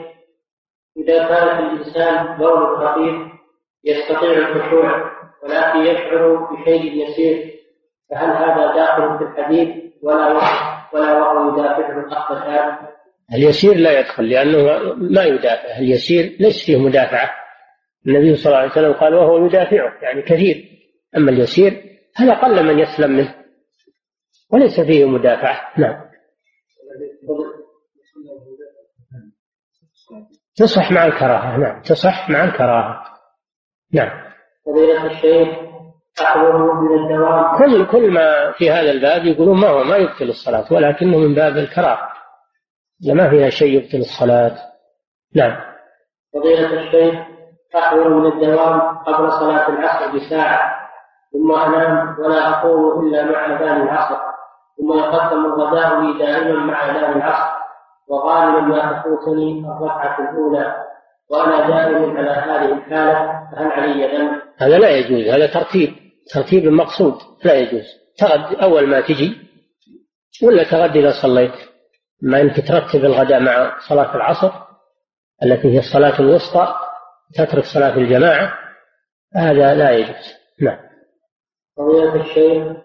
إذا كان الإنسان بول خفيف يستطيع الخشوع ولكن يشعر بشيء يسير فهل هذا داخل في الحديث ولا ولا وهو يدافعه الأخ اليسير لا يدخل لأنه ما يدافع. اليسير ليس فيه مدافعة. النبي صلى الله عليه وسلم قال وهو يدافعه يعني كثير. أما اليسير هذا قل من يسلم منه؟ وليس فيه مدافعة. نعم. تصح مع الكراهة. نعم تصح مع الكراهة. نعم. فضيلة الشيخ كل كل ما في هذا الباب يقولون ما هو ما يبطل الصلاة ولكنه من باب الكراهة. ما فيها شيء يبطل الصلاة. نعم. فضيلة الشيخ أحضر من الدوام قبل صلاة العصر بساعة. ثم أنام ولا أقوم إلا مع أذان العصر. ثم يقدم الغداء لي دائما مع أذان العصر. وغالبا ما تفوتني الركعة الأولى. وأنا دائم على هذه الحالة فهل علي ذنب؟ هذا لا يجوز هذا ترتيب. ترتيب المقصود لا يجوز. تغد أول ما تجي ولا تغد إذا صليت. ما أنك ترتب الغداء مع صلاة العصر التي هي الصلاة الوسطى تترك صلاة الجماعة. هذا لا يجوز. نعم. فضيلة الشيخ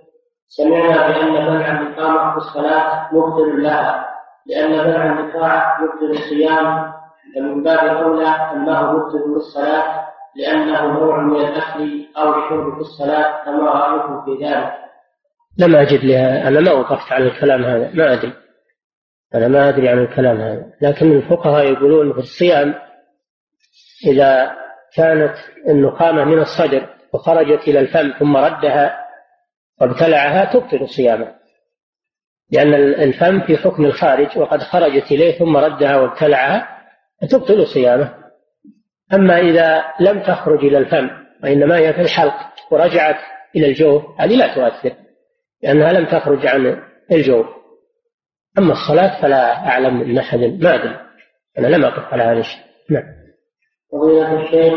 سمعنا بأن منع الإقامة في الصلاة مبطل لها لأن منع النكاح يبطل الصيام. فمن باب أولى أنه مبطل للصلاة لأنه نوع من الأكل أو الشرب في الصلاة فما رأيكم في ذلك؟ لم أجد لها أنا ما وقفت على الكلام هذا ما أدري. أنا ما أدري عن الكلام هذا. لكن الفقهاء يقولون في الصيام إذا كانت النقامة من الصدر وخرجت إلى الفم ثم ردها وابتلعها تبطل صيامه لأن الفم في حكم الخارج وقد خرجت إليه ثم ردها وابتلعها تبطل صيامه. أما إذا لم تخرج إلى الفم وإنما هي في الحلق ورجعت إلى الجوف هذه لا تؤثر لأنها لم تخرج عن الجوف. أما الصلاة فلا أعلم من أحد ما أدري أنا لم أقف على هذا الشيء. نعم. فضيلة الشيخ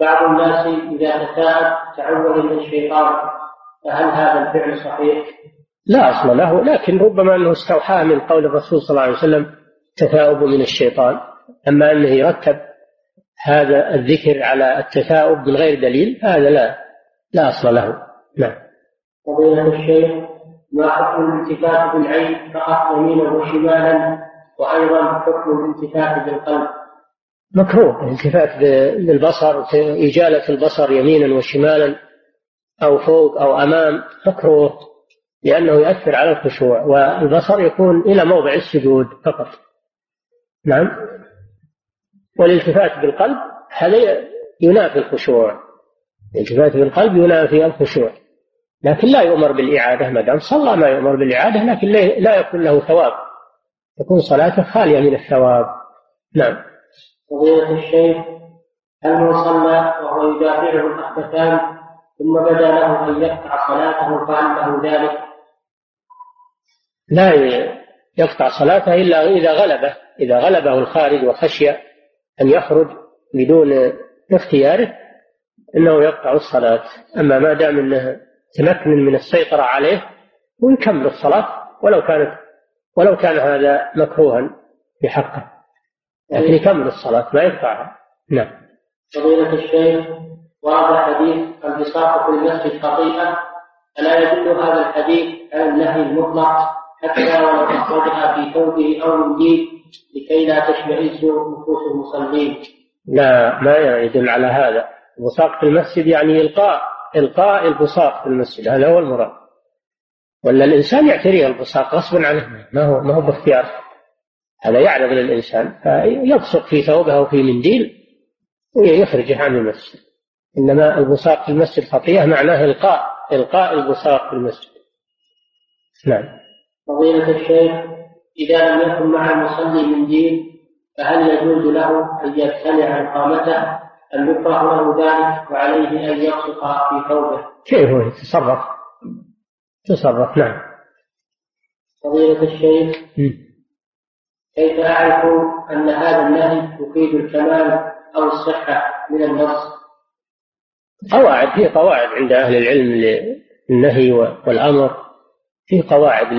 بعض الناس إذا تثاءب تعوذ من الشيطان فهل هذا الفعل صحيح؟ لا أصل له لكن ربما أنه استوحاه من قول الرسول صلى الله عليه وسلم تثاؤب من الشيطان. أما أنه يرتب هذا الذكر على التثاؤب من غير دليل هذا لا لا أصل له. نعم. فضيلة الشيخ ما حكم الالتفات بالعين فقط يمينا وشمالا وأيضا حكم الالتفات بالقلب. مكروه. الالتفات بالبصر إجالة البصر يمينا وشمالا أو فوق أو أمام مكروه لأنه يؤثر على الخشوع والبصر يكون إلى موضع السجود فقط. نعم. والالتفات بالقلب هذا ينافي الخشوع. الالتفات بالقلب ينافي الخشوع. لكن لا يؤمر بالإعادة ما دام صلى ما يؤمر بالإعادة لكن لا يكون له ثواب. تكون صلاته خالية من الثواب. نعم. فضيلة الشيخ هل من صلى وهو يدافعه الأخبثان ثم بدا له أن يقطع صلاته فعل له ذلك؟ لا يقطع صلاته إلا إذا غلبه إذا غلبه الخارج وخشي أن يخرج بدون اختياره إنه يقطع الصلاة. أما ما دام إنه تمكن من السيطرة عليه ويكمل الصلاة ولو كانت ولو كان هذا مكروها في حقه لكن يكمل الصلاة ما يقطعها. نعم. فضيلة الشيخ ورد حديث البساط في المسجد خطيئة ألا يدل هذا الحديث على النهي المطلق حتى ولو أخرجها في ثوبه أو منديل لكي لا تشمئز نفوس المصلين. لا ما يدل على هذا. البصاق في المسجد يعني إلقاء إلقاء البصاق في المسجد هذا هو المراد. ولا الإنسان يعتريه البصاق غصبا عنه ما هو ما هو باختيار. هذا يعرض للإنسان فيبصق في ثوبه أو في منديل ويخرجه عن المسجد. إنما البصاق في المسجد خطيئة معناه إلقاء إلقاء البصاق في المسجد. نعم. فضيلة الشيخ إذا لم يكن مع المصلي منديل فهل يجوز له أن يبتلع إقامته أم يكره له ذلك وعليه أن يبصق في ثوبه؟ كيف هو يتصرف؟ تصرف نعم فضيلة الشيخ كيف أعرف أن هذا النهي يفيد الكمال أو الصحة من النص؟ قواعد هي قواعد عند أهل العلم للنهي والأمر في قواعد